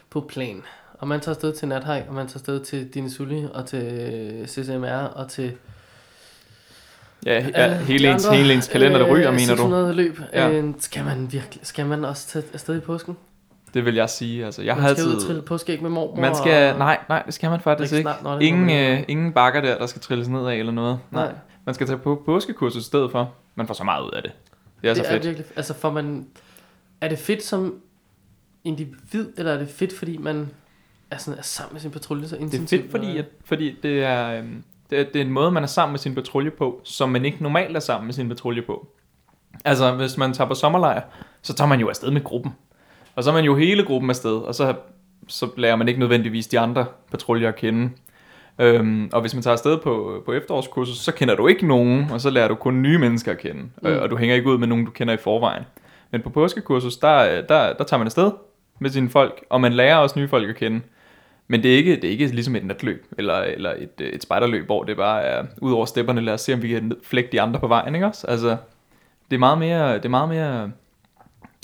på plan. Og man tager afsted til Nathike, og man tager afsted til Dine Sully, og til CCMR, og til Ja, ja hele, ens, andre, hele ens kalender, der ryger, øh, mener du? 600 løb. Ja. Øh, skal man virkelig, skal man også tage afsted i påsken? Det vil jeg sige. Altså, jeg man har skal ud og altid... trille påskæg med mormor. Man skal... og- Nej, nej, det skal man faktisk Ikke ikke. snart, må Ingen, ikke. øh, ingen bakker der, der skal trilles ned af eller noget. Nej, Man skal tage på påskekursus i stedet for. Man får så meget ud af det. Det er så det fedt. er virkelig... Altså, for man... Er det fedt som individ, eller er det fedt, fordi man er, sådan, er sammen med sin patrulje så Det er intensivt? fedt, fordi, at, fordi det, er, øhm, det, er, det er en måde, man er sammen med sin patrulje på, som man ikke normalt er sammen med sin patrulje på. Altså, hvis man tager på sommerlejr, så tager man jo afsted med gruppen. Og så er man jo hele gruppen afsted, og så, så lærer man ikke nødvendigvis de andre patruljer at kende. Øhm, og hvis man tager afsted på, på efterårskursus, så kender du ikke nogen, og så lærer du kun nye mennesker at kende. Mm. Øh, og du hænger ikke ud med nogen, du kender i forvejen. Men på påskekursus, der, der, der tager man afsted med sine folk, og man lærer også nye folk at kende. Men det er ikke, det er ikke ligesom et natløb, eller, eller et, øh, et spejderløb, hvor det bare er ud over stepperne, lad os se, om vi kan flække de andre på vejen, ikke også? Altså, det er meget mere, det er meget mere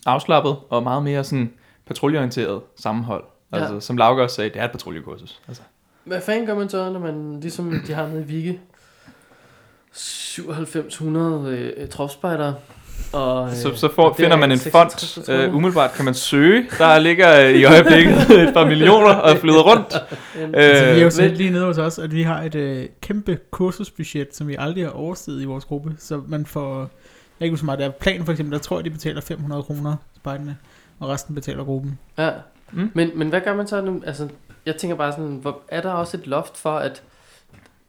afslappet, og meget mere sådan patruljeorienteret sammenhold. Altså, Ja. som Lauke også sagde, det er et patruljekursus. Altså. Hvad fanden gør man så, når man, ligesom de har nede i Vigge, 9700 øh, tropspejder, og, øh, Så, så får, og finder man en 66 fond, øh, umiddelbart kan man søge. Der ligger øh, i øjeblikket [LAUGHS] et par millioner og flyder rundt. En- Altså, vi er jo Øh, men- lige nede hos os, at vi har et øh, kæmpe kursusbudget, som vi aldrig har oversteget i vores gruppe. Så man får, jeg kan ikke så meget, der er planen for eksempel, der tror jeg, de betaler 500 kroner, spejderne, og resten betaler gruppen. Ja. Mm. Men, men hvad gør man så nu? Altså, jeg tænker bare sådan, hvor, er der også et loft for, at...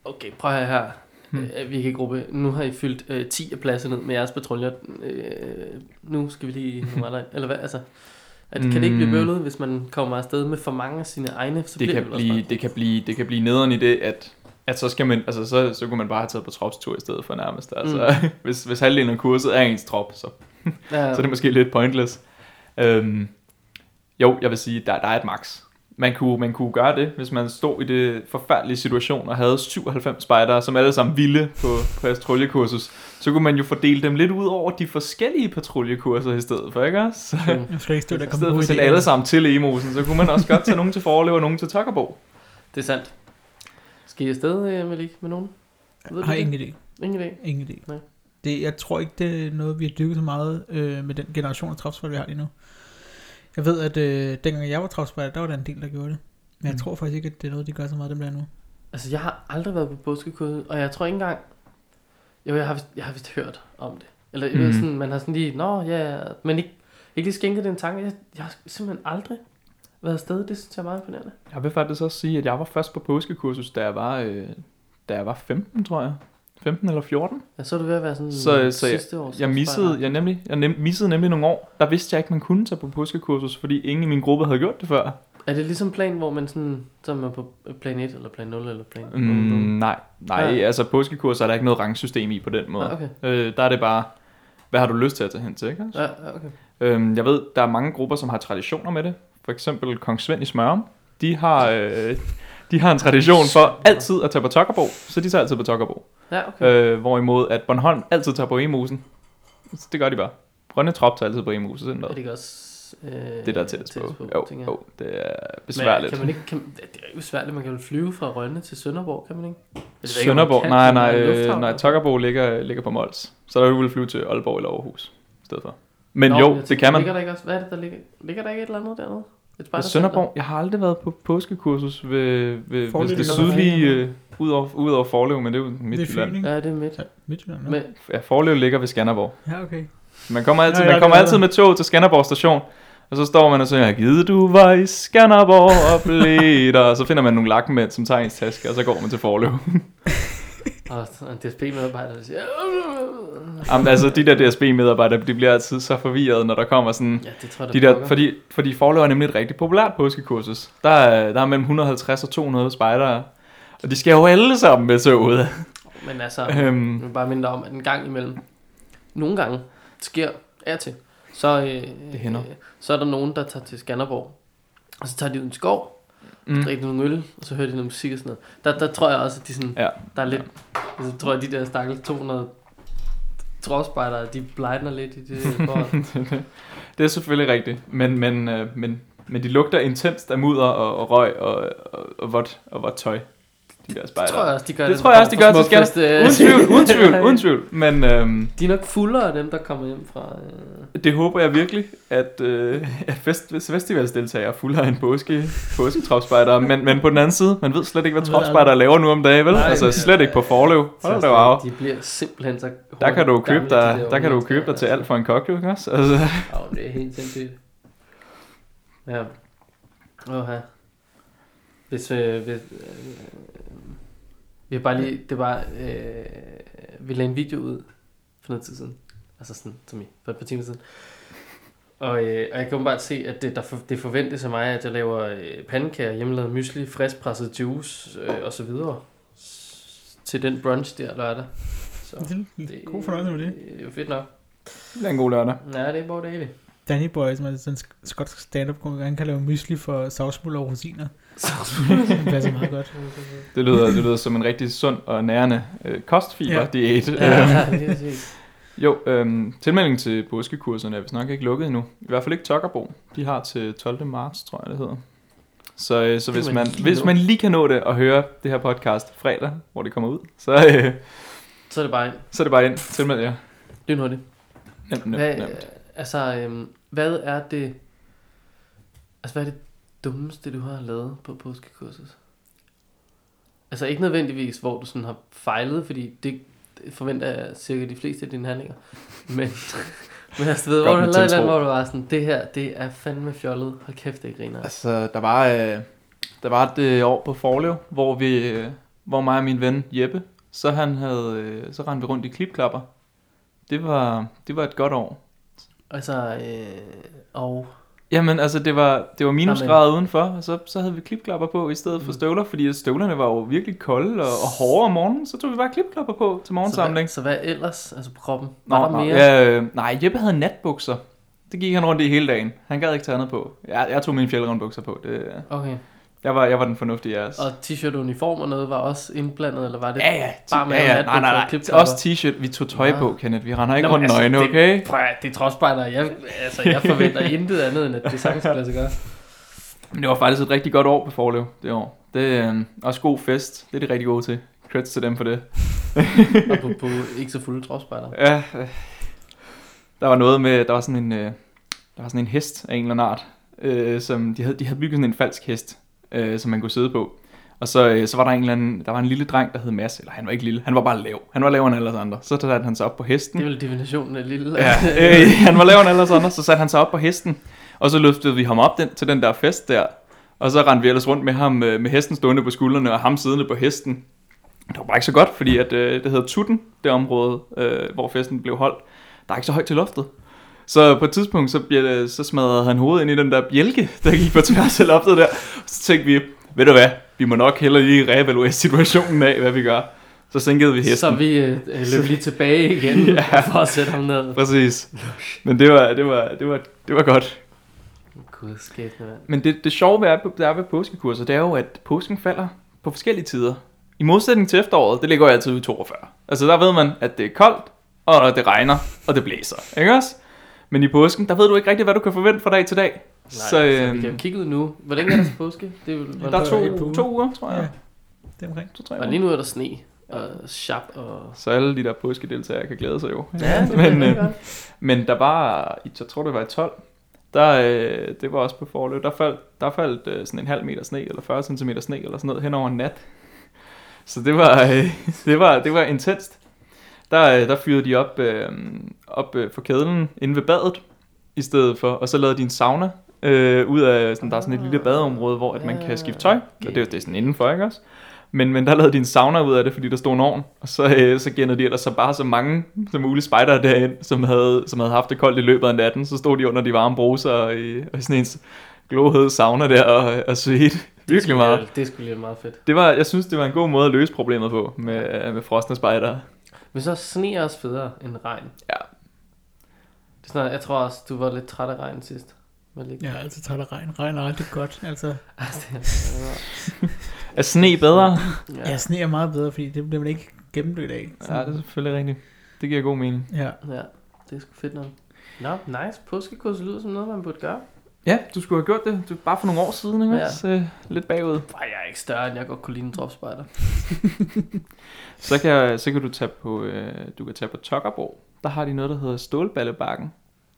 Okay, prøv at her. Hmm. Hmm. Vi kan gruppe. Nu har I fyldt øh, 10 af pladser ned med jeres patruljer. Øh, nu skal vi lige... [LAUGHS] Er eller hvad? Altså, at, kan det ikke blive Mm. bøvlet, hvis man kommer afsted med for mange af sine egne? Så det bliver kan, også blive, det, kan blive, det kan blive nederen i det, at, at så, skal man, altså, så, så kunne man bare have taget på tropstur i stedet for nærmest. Altså, mm. [LAUGHS] hvis, hvis halvdelen af kurset er ens trop, så, Ja, [LAUGHS] så er det måske lidt pointless. Øhm, jo, jeg vil sige, der, der er et max. Man kunne, man kunne gøre det, hvis man stod i det forfærdelige situation og havde 97 spejdere, som alle sammen ville på, på patruljekursus. Så kunne man jo fordele dem lidt ud over de forskellige patruljekurser i stedet for, ikke også? Jeg skal ikke stå der I komme stedet på for at sætte alle sammen til Emosen, så kunne man også godt tage nogen til Forlev og nogen til Tokkerbo. det er sandt. Skal I afsted, øh, Malik, med nogen? Ved Jeg har det? ingen idé. Ingen idé. Ingen idé. Nej. Det, jeg tror ikke, det er noget, vi har dykket så meget øh, med den generation af tropsfolk, vi har lige nu. Jeg ved, at øh, dengang jeg var tropspejder, der var der en del, der gjorde det. Men jeg Mm. tror faktisk ikke, at det er noget, de gør så meget, dem der nu. Altså, jeg har aldrig været på påskekurset, og jeg tror ikke engang... Jo, jeg har vist, jeg har vist hørt om det. Eller mm. Mhm. sådan, man har sådan lige, nå ja, men ikke, ikke lige skænket den tanke. Jeg, jeg har simpelthen aldrig været afsted. Det synes jeg er meget imponerende. Jeg vil faktisk også sige, at jeg var først på påskekursus, da jeg var, øh, da jeg var 15, tror jeg. 15 eller 14. Ja, så er du ved at være sådan Så- så jeg- sidste år. Jeg missede, jeg nemlig, jeg nem, missede nemlig nogle år. Der vidste jeg ikke, man kunne tage på påskekursus, fordi ingen i min gruppe havde gjort det før. Er det ligesom plan, hvor man sådan, så er man på plan 1, eller plan 0, eller plan Mm, 0? nej, nej, Ja. altså påskekurser er der ikke noget rangsystem i på den måde. Ah, okay. Øh, der er det bare, hvad har du lyst til at tage hen til, ikke? Ja, ja, okay. Øhm, jeg ved, der er mange grupper, som har traditioner med det. For eksempel Kong Svend i Smørum. De har, øh, de har en tradition for altid at tage på Tokkerbo, så de tager altid på Tokkerbo. Ja, okay. Øh, hvorimod at Bornholm altid tager på Emusen. Så det gør de bare. Rønne Trop tager altid på Emusen. Sådan Er noget. det ikke også... Øh, Det der er tættest på. Jo, tænker jeg. jo, det er Men besværligt. kan man ikke, kan, det er jo besværligt, man kan jo flyve fra Rønne til Sønderborg, kan man ikke? Man Sønderborg, kan, nej, men nej, er øh, nej, Tokkerbo ligger, ligger på Mols. Så der vil du flyve til Aalborg eller Aarhus i stedet for. Men Nå, jo, det tænker, kan man. Ligger der ikke også, hvad er det, der ligger? Ligger der ikke et eller andet dernede? Et Ved spejdercenter? Sønderborg, jeg har aldrig været på påskekursus ved, ved, ved det sydlige, øh, ud over, ud over Forlev, men det er jo Det er Midtjylland. Fyn, ikke? Ja, det er midt. Ja, Midtjylland, ja. Men, Ja, Forlev ligger ved Skanderborg. Ja, okay. Man kommer altid, Ja, man det kommer er altid med tog til Skanderborg station, og så står man og siger, givet du var i Skanderborg og blev [LAUGHS] der, og så finder man nogle lakmænd, som tager ens taske, og så går man til Forlev. [LAUGHS] og så en DSB-medarbejder, der siger... Jamen, altså, de der DSB-medarbejdere, de bliver altid så forvirret, når der kommer sådan... Ja, det tror jeg, De der, fordi, fordi Forlev er nemlig et rigtig populært påskekursus. Der er, der er mellem 150 og 200 spejdere, og de skal jo alle sammen med toget. Men altså, Øhm. jeg bare minde om, at en gang imellem, nogle gange sker er til, så, øh, Det hænder. Øh, så er der nogen, der tager til Skanderborg, og så tager de ud i en skov, mm. drikker nogle øl, og så hører de noget musik og sådan noget. Der, der tror jeg også, at de sådan, Ja. der er lidt, altså, jeg tror jeg, de der stakkels 200 trådspejdere, de blejner lidt i det [LAUGHS] forhold. det er selvfølgelig rigtigt, men, men, øh, men, men de lugter intenst af mudder og, og røg og, og, og, vådt, og vådt tøj. De der Det spejdere. tror jeg også, de gør. Det dem, tror der jeg også, de gør til Smukfest, Uden tvivl, uden [LAUGHS] tvivl, uden tvivl. Men øhm, De er nok fuldere af dem, der kommer hjem fra... Øh... det håber jeg virkelig, at, øh, at fest, festivalsdeltagere er fulde af en påske, påsketropspejder. Men, men på den anden side, man ved slet ikke, hvad tropspejdere laver nu om dagen, vel? Nej, altså det- slet ikke på forlev. Hold da wow. De bliver simpelthen så Der kan du købe dig, de der kan du købe dig til alt for en kok, jo, ikke også? Altså, det er helt sindssygt. Ja. Åh. Hvis, øh, hvis, øh, vi har bare lige, det var, øh, vi lagde en video ud for noget tid siden. Altså sådan, som i, for et par timer siden. Og, øh, og jeg kan bare se, at det, der for, det forventes af mig, at jeg laver øh, pandekager, hjemmelavet mysli, friskpresset juice øh, og så videre. S- til den brunch der lørdag. Så Det er god fornøjelse med det. Det er jo fedt nok. det er en god lørdag. Ja, det er bare dejligt. Danny Boy, som er sådan en sk- skotsk stand-up han kan lave mysli for savsmuld og rosiner. Så [LAUGHS] Det passer meget godt. Det lyder, det lyder som en rigtig sund og nærende øh, kostfiber-diæt. Ja, ja, det er præcis. Jo, øhm, tilmelding til påskekurserne er vist nok ikke lukket endnu. I hvert fald ikke Tokkerbo. De har til 12. marts, tror jeg det hedder. Så, øh, så hvis, man hvis man lige kan nå det og høre det her podcast fredag, hvor det kommer ud, så, øh, Så er det bare så er det bare ind. Tilmeld jer. lynhurtigt. Nemt, nemt, Hvad, nemt. altså, øhm, hvad er det... Altså, hvad er det dummeste, du har lavet på påskekurset? Altså, ikke nødvendigvis, hvor du sådan har fejlet, fordi det, det forventer jeg cirka de fleste af dine handlinger. Men, [LAUGHS] men altså, ved, hvor du andet, tiltro. hvor du var sådan, det her, det er fandme fjollet. Hold kæft, det griner. Altså, der var, øh, der var et øh, år på Forlev, hvor vi, øh, hvor mig og min ven Jeppe, så han havde, øh, så rendte vi rundt i klipklapper. Det var, det var et godt år. Altså, øh, og... Jamen, altså, det var, det var minusgrader udenfor, og så, så havde vi klipklapper på i stedet for Mm. støvler, fordi støvlerne var jo virkelig kolde og, og hårde om morgenen, så tog vi bare klipklapper på til Så morgensamling. hvad, så hvad ellers? Altså på kroppen? Nå, Var der nå, mere? Ja, øh, nej, Jeppe havde natbukser. Det gik han rundt i hele dagen. Han gad ikke tage andet på. Jeg, jeg tog mine fjeldrundbukser på. Det, Okay. Jeg, var, jeg var den fornuftige af os. Og t-shirt og uniform og noget var også indblandet, eller var det? Ja, ja. Bare med ja, ja. Nej, nej, nej. Også t-shirt. Vi tog tøj Nå. på, Kenneth. Vi render ikke Nå, rundt altså, nøgne, det- okay? Prøv det er tropspejder. Jeg, altså, jeg forventer [LAUGHS] intet andet, end at det sagtens skal lade sig gøre. Men det var faktisk et rigtig godt år på Forlev det år. Det er øh, også god fest. Det er de rigtig gode til. Creds til dem for det. Og på, på ikke så fulde tropspejder. Ja, øh, der var noget med, der var sådan en, øh, der var sådan en hest af en eller anden art, øh, som de havde, de havde bygget sådan en falsk hest, øh, som man kunne sidde på. Og så, øh, så var der en eller anden, der var en lille dreng, der hed Mads, eller han var ikke lille, han var bare lav. Han var lavere end alle os andre. Så satte han sig op på hesten. Det er vel definitionen af lille... Ja, [LAUGHS] øh, han var lavere end alle os andre, så satte han sig op på hesten, og så løftede vi ham op den, til den der fest der, og så rendte vi ellers rundt med ham, øh, med hesten stående på skuldrene, og ham siddende på hesten. Det var bare ikke så godt, fordi at, øh, det hedder Tutten, det område, øh, hvor festen blev holdt. Der er ikke så højt til loftet. Så på et tidspunkt, så, bjæl- så smadrede han hovedet ind i den der bjælke, der gik på tværs af loftet der. Så tænkte vi, ved du hvad, vi må nok hellere lige reevaluere situationen af, hvad vi gør. Så sænkede vi hesten. Så vi øh, løb lige tilbage igen, [LAUGHS] Ja. for at sætte ham ned. Præcis. Men det var, det var, det var, det var godt. Gud, skæbne, mand. Men det, det sjove ved, der er ved påskekurser, det er jo, at påsken falder på forskellige tider. I modsætning til efteråret, det ligger jo altid i 42. Altså der ved man, at det er koldt, og det regner, og det blæser. Ikke også? Men i påsken, der ved du ikke rigtig, hvad du kan forvente fra dag til dag. Nej, så, så, så vi øhm, kan kigge ud nu. Hvor længe er der til påske? Det er, vel- der er to, uger. to uger, tror jeg. Ja, det er omkring. To, tre Og uger. lige nu er der sne og sharp og... Så alle de der påskedeltagere kan glæde sig jo. Ja, det men, men, øh, men der var, i- jeg tror det var i 12, der, øh, det var også på forløb, der faldt, der faldt øh, sådan en halv meter sne, eller 40 cm sne, eller sådan noget, hen over en nat. Så det var, øh, [LAUGHS] det var, det var intenst. Der, øh, der fyrede de op, øh, op øh, for kedlen inde ved badet, i stedet for, og så lavede de en sauna, øh, ud af, sådan, der er sådan et lille badeområde, hvor at man kan skifte tøj, og det, det er sådan indenfor, ikke også? Men, men der lavede de en sauna ud af det, fordi der stod en ovn, og så, øh, så gennede de ellers så bare så mange som muligt spejdere derind, som havde, som havde haft det koldt i løbet af natten, så stod de under de varme bruser og i, og sådan en glohed sauna der og, og svedte virkelig meget. Det skulle lige meget fedt. Det var, jeg synes, det var en god måde at løse problemet på med, med frosne spejdere. Men så sne er også federe end regn. Ja. Det er sådan, jeg tror også, du var lidt træt af regn sidst. Jeg er altid træt af regn. Regn er aldrig godt. Altså, [LAUGHS] Er [LAUGHS] sne bedre? ja. ja, sne er meget bedre, fordi det bliver man ikke gennemblødt af. Ja, det er selvfølgelig rigtigt. Det giver god mening. Ja. Ja, det er sgu fedt nok. Nå, nice. Påskekurs lyder som noget, man burde gøre. Ja, du skulle have gjort det. Var bare for nogle år siden, ikke? Ja. Ja. Så, lidt bagud. Ej, jeg er ikke større, end jeg godt kunne lide en dropspejder. [LAUGHS] Så kan, så kan du tage på, øh, du kan tage på Tokkerborg. Der har de noget, der hedder Stålballebakken.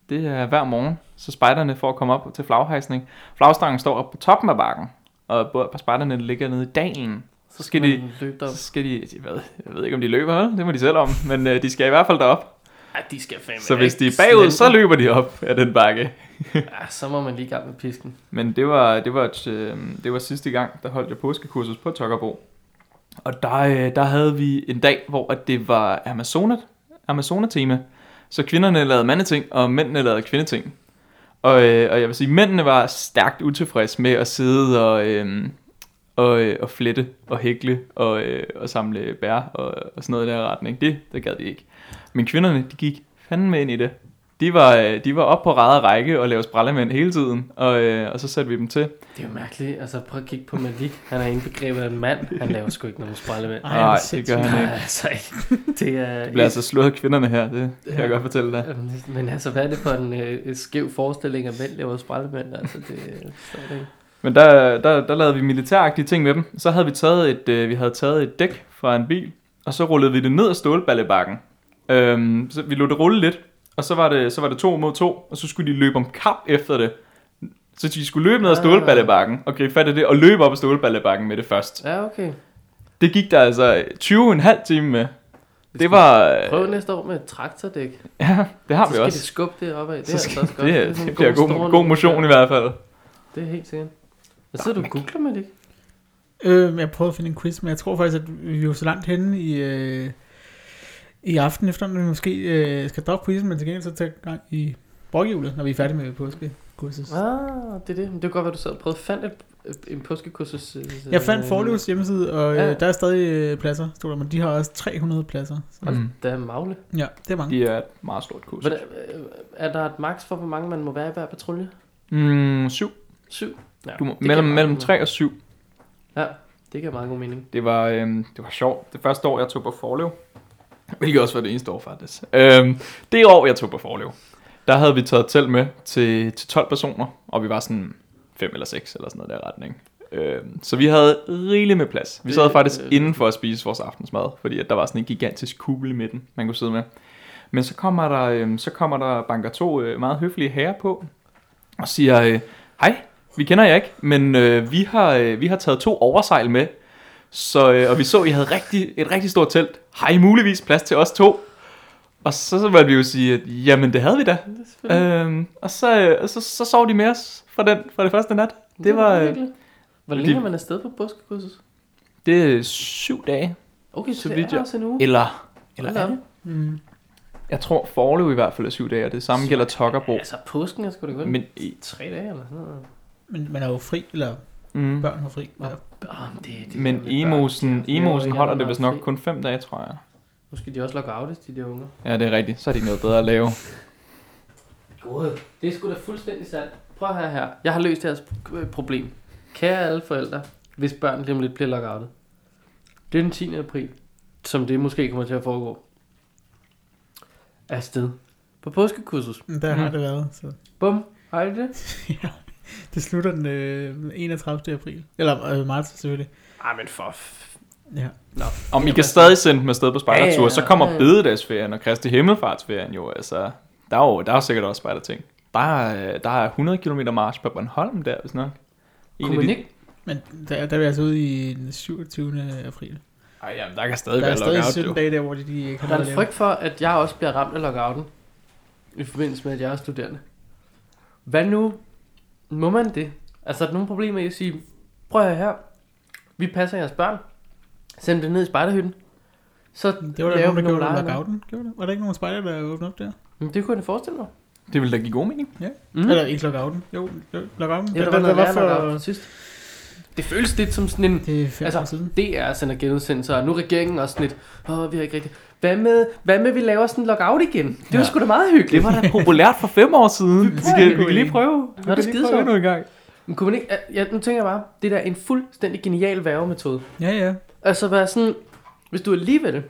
Det er hver morgen, så spejderne får at komme op til flaghejsning. Flagstangen står op på toppen af bakken, og spejderne ligger nede i dalen. Så skal de, løbe derop. så skal de, jeg ved, jeg ved ikke om de løber, det må de selv om, men øh, de skal i hvert fald derop. Ej, de skal fandme Så hvis de er bagud, så løber de op af den bakke. Ja, så må man lige i gang med pisken. Men det var, det var, et, øhm, det var sidste gang, der holdt jeg påskekursus på Tokkerbo. Og der, øh, der havde vi en dag, hvor at det var Amazonet, Amazonetema. Så kvinderne lavede mandeting, og mændene lavede kvindeting. Og, øh, og jeg vil sige, mændene var stærkt utilfredse med at sidde og, øh, og, øh, og flette og hækle og, øh, og samle bær og, og sådan noget i den her retning. Det, det gad de ikke. Men kvinderne, de gik fandme ind i det. De var, øh, de var op på ræd og række og lavede sprællemænd hele tiden, og, øh, og så satte vi dem til. Det er jo mærkeligt. Altså, prøv at kigge på Malik. Han er indbegrebet af en mand. Han laver sgu ikke nogen hvor Nej, det gør han ikke. altså ikke. Det er... Det bliver altså slået af kvinderne her, det kan jeg godt fortælle dig. Men altså, hvad er det for en øh, skæv forestilling, at mænd laver spejlemænd? Altså, det forstår jeg ikke. Men der, der, der lavede vi militæragtige ting med dem. Så havde vi taget et, øh, vi havde taget et dæk fra en bil, og så rullede vi det ned ad stålballebakken. Øhm, så vi lod det rulle lidt, og så var, det, så var det to mod to, og så skulle de løbe om kap efter det. Så de skulle løbe ned ad stålballebakken og gribe fat i det, og løbe op ad stålballebakken med det først. Ja, okay. Det gik der altså 20 en halv time med. Det var... øh, Prøv næste år med et traktordæk. Ja, det har Så vi skal også. de skubbe det opad. Det Så er skal, altså også godt. det, er det, sådan det en bliver god, store god motion i hvert fald. Det er helt sikkert. Hvad sidder du og googler med det? Øh, jeg prøvede at finde en quiz, men jeg tror faktisk, at vi er jo så langt henne i, øh, i aften, efter at vi måske øh, skal droppe quizzen, men til gengæld så tage gang i broghjulet, når vi er færdige med påskekursus. Ah, det er det. Men det kan godt være, du sad og prøvede fandt et, en påskekursus. øh, Jeg fandt øh, Forløs hjemmeside, og Ja. øh, der er stadig øh, pladser, stod der, men de har også 300 pladser. Så, Mm. da magle. ja, det er mange. De er et meget stort kurs. Hvordan, øh, er der et max for, hvor mange man må være i hver patrulje? Mm, syv. Syv? Ja, Du må, det mellem, mellem 3 og 7. Ja, det giver meget god mening. Det var, øhm, det var sjovt. Det første år, jeg tog på Forlev, hvilket også var det eneste år faktisk. Øhm, det år, jeg tog på Forlev, der havde vi taget telt med til, til 12 personer, og vi var sådan 5 eller 6 eller sådan noget der retning. Øhm, så vi havde rigeligt med plads. Vi sad faktisk øh, inden for at spise vores aftensmad, fordi at der var sådan en gigantisk kugle i midten, man kunne sidde med. Men så kommer der, øhm, så kommer der banker to øh, meget høflige herrer på, og siger, øh, hej, vi kender jer ikke, men øh, vi, har, øh, vi har taget to oversejl med, så, øh, og vi så, at I havde rigtig, et rigtig stort telt. Har I muligvis plads til os to? Og så, så valgte vi jo sige, at jamen det havde vi da. Øhm, og så, øh, så, så sov de med os fra, den, fra det første nat. Det var, øh. Hvor længe de- er man afsted på påskekursus? det er syv dage. Okay, Så så det er jeg- også en uge. Eller, eller er det? op. Mm. Jeg tror Forlev i hvert fald er syv dage, og det samme gælder Tokkerbo. Altså, påsken er sgu da godt. Men i, Tre dage eller sådan noget. Men man er jo fri, eller mm, børn har fri. Ja. Det, det, men Emosen, børn. Det jo Emosen holder det vist nok fri. kun fem dage, tror jeg. Nu skal de også logge outes, de der unger. Ja, det er rigtigt. Så er de noget bedre at lave. God. Det er sgu da fuldstændig sandt. Prøv her her. Jeg har løst jeres øh, problem. Kære alle forældre, hvis børn lige om lidt bliver lockoutet. Det er den 10. april, som det måske kommer til at foregå. Afsted. På påskekursus. Der har Mm. det været. Så. Bum. Har I det? [LAUGHS] [LAUGHS] Det slutter den øh, 31. april. Eller øh, marts selvfølgelig. Ej, men for... F- Ja. Om I kan stadig sende dem afsted på spejdertur, Ja, ja, så kommer ja, ja. bededagsferien og Kristi Himmelfartsferien jo, altså, der er jo, der er jo sikkert også spejderting. Der er, der er 100 km march på Bornholm der, hvis nok. Kunne man ikke? Men der, der er vi altså ude i den 27. april. Ej, jamen, der kan stadig Der er være stadig lockout, 17 jo. dage der, hvor de, de har Der er en frygt for, at jeg også bliver ramt af lockouten. I forbindelse med, at jeg er studerende. Hvad nu? Må man det? Altså, er der nogle problemer i at sige, prøv at høre her. Vi passer jeres børn. Send det ned i spejderhytten. Så Det var der nogen, der gjorde det lockouten. Gjorde det? Var der ikke nogen spejder, der åbnede op der? Men det kunne jeg da forestille mig. Det vil da give god mening. Ja. Mm. Eller ikke lockouten. Jo, lockouten. Ja, der, var den- noget den værre lockout sidst. Det føles lidt som sådan en... Det er fem Altså. DR sender genudsendelser, og nu er regeringen også sådan lidt, åh, vi har ikke rigtigt... Hvad med, hvad med, vi laver sådan en lockout igen? Det var Ja. sgu da meget hyggeligt. Det var da populært for fem år siden. Vi, prøver vi kan lige prøve. Vi det skide endnu en gang. Men kunne man ikke... Ja, nu tænker jeg bare, det der er en fuldstændig genial værvemetode. Ja, ja. Altså være sådan, hvis du alligevel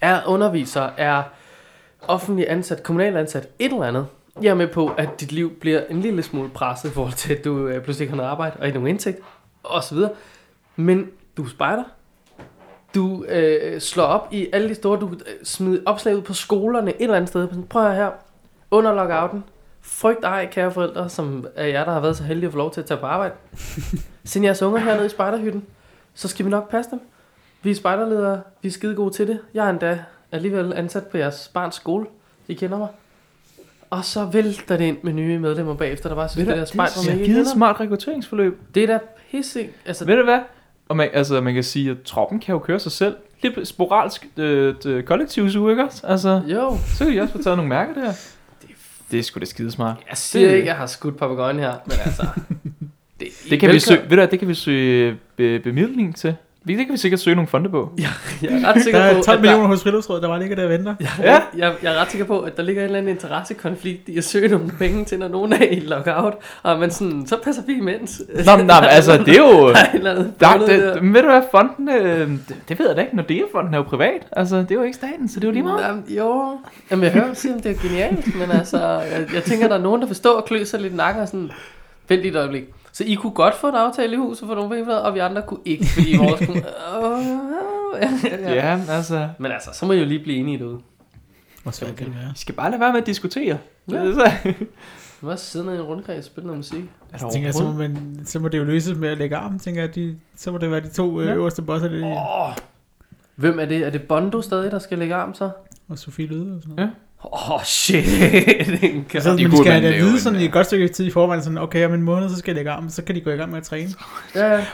er underviser, er offentlig ansat, kommunal ansat, et eller andet, jeg er med på, at dit liv bliver en lille smule presset i forhold til, at du øh, pludselig ikke har noget arbejde og ikke nogen indtægt, og så videre. Men du er spejder. Du øh, slår op i alle de store, du øh, smider opslag ud på skolerne et eller andet sted. Prøv her, under lockouten. Frygt ej, kære forældre, som er jer, der har været så heldige at få lov til at tage på arbejde. [LAUGHS] Send jeres unger hernede i spejderhytten, så skal vi nok passe dem. Vi er spejderledere, vi er skide gode til det. Jeg er endda alligevel ansat på jeres barns skole. I kender mig. Og så vælter det ind med nye medlemmer bagefter, der bare synes, det der spejder det mig er ikke givet et smart rekrutteringsforløb. Det er da pisse. Altså, Ved du hvad? Og man, altså, man kan sige, at troppen kan jo køre sig selv. Lidt sporadisk øh, kollektivsuge, ikke også? Altså, jo, så kan de også få taget nogle mærker der. Det er sgu da skidesmart. jeg siger Det- ikke, jeg har skudt papagøjen her, men altså... [LAUGHS] det, Det kan vi søge, ved du, det kan vi søge be, bemidling til. Vi- Det kan vi sikkert søge nogle fonde på. Jeg er ret sikker Der på, er 12 at millioner hos Friluftsrådet, der bare ligger der og venter. Jeg, Ja. ja. jeg, jeg er ret sikker på, at der ligger en eller anden interessekonflikt i at søge nogle penge til, når nogen er i lockout, og man sådan, så passer vi imens. Nå, men, nej, men altså, det er jo... [LAUGHS] Der er Der, det, der. ved du hvad, fonden, øh, det, det ved jeg da ikke, når det er fonden er jo privat. Altså, det er jo ikke staten, så det er jo lige meget. Jamen, jo, Jamen, jeg hører sige, om det er genialt, men altså, jeg, jeg tænker, der er nogen, der forstår at klø sig lidt nakken og sådan, vent lige et øjeblik. Så I kunne godt få en aftale i huset for nogle penge, og vi andre kunne ikke, fordi vores kunne... [LAUGHS] ja, ja. Altså, Men altså, så må I jo lige blive enige derude. Hvor svært kan det være? I skal bare lade være med at diskutere. Ja. Ja. Så, Du også sidde i en rundkreds og spille noget musik. er Så tænker jeg, så må, man, så må det jo løses med at lægge arm, tænker jeg, de, så må det være de to øh, Ja. øverste bosser, det, Åh, Hvem er det? Er det Bondo stadig, der skal lægge arm så? og Sofie Løde og sådan noget. Ja. Åh, oh, shit. Så, de men de kunne skal man have det at lave vide sådan i et godt stykke tid i forvejen, sådan, okay, om en måned, så skal jeg lægge arm, så kan de gå i gang med at træne. Ja, ja.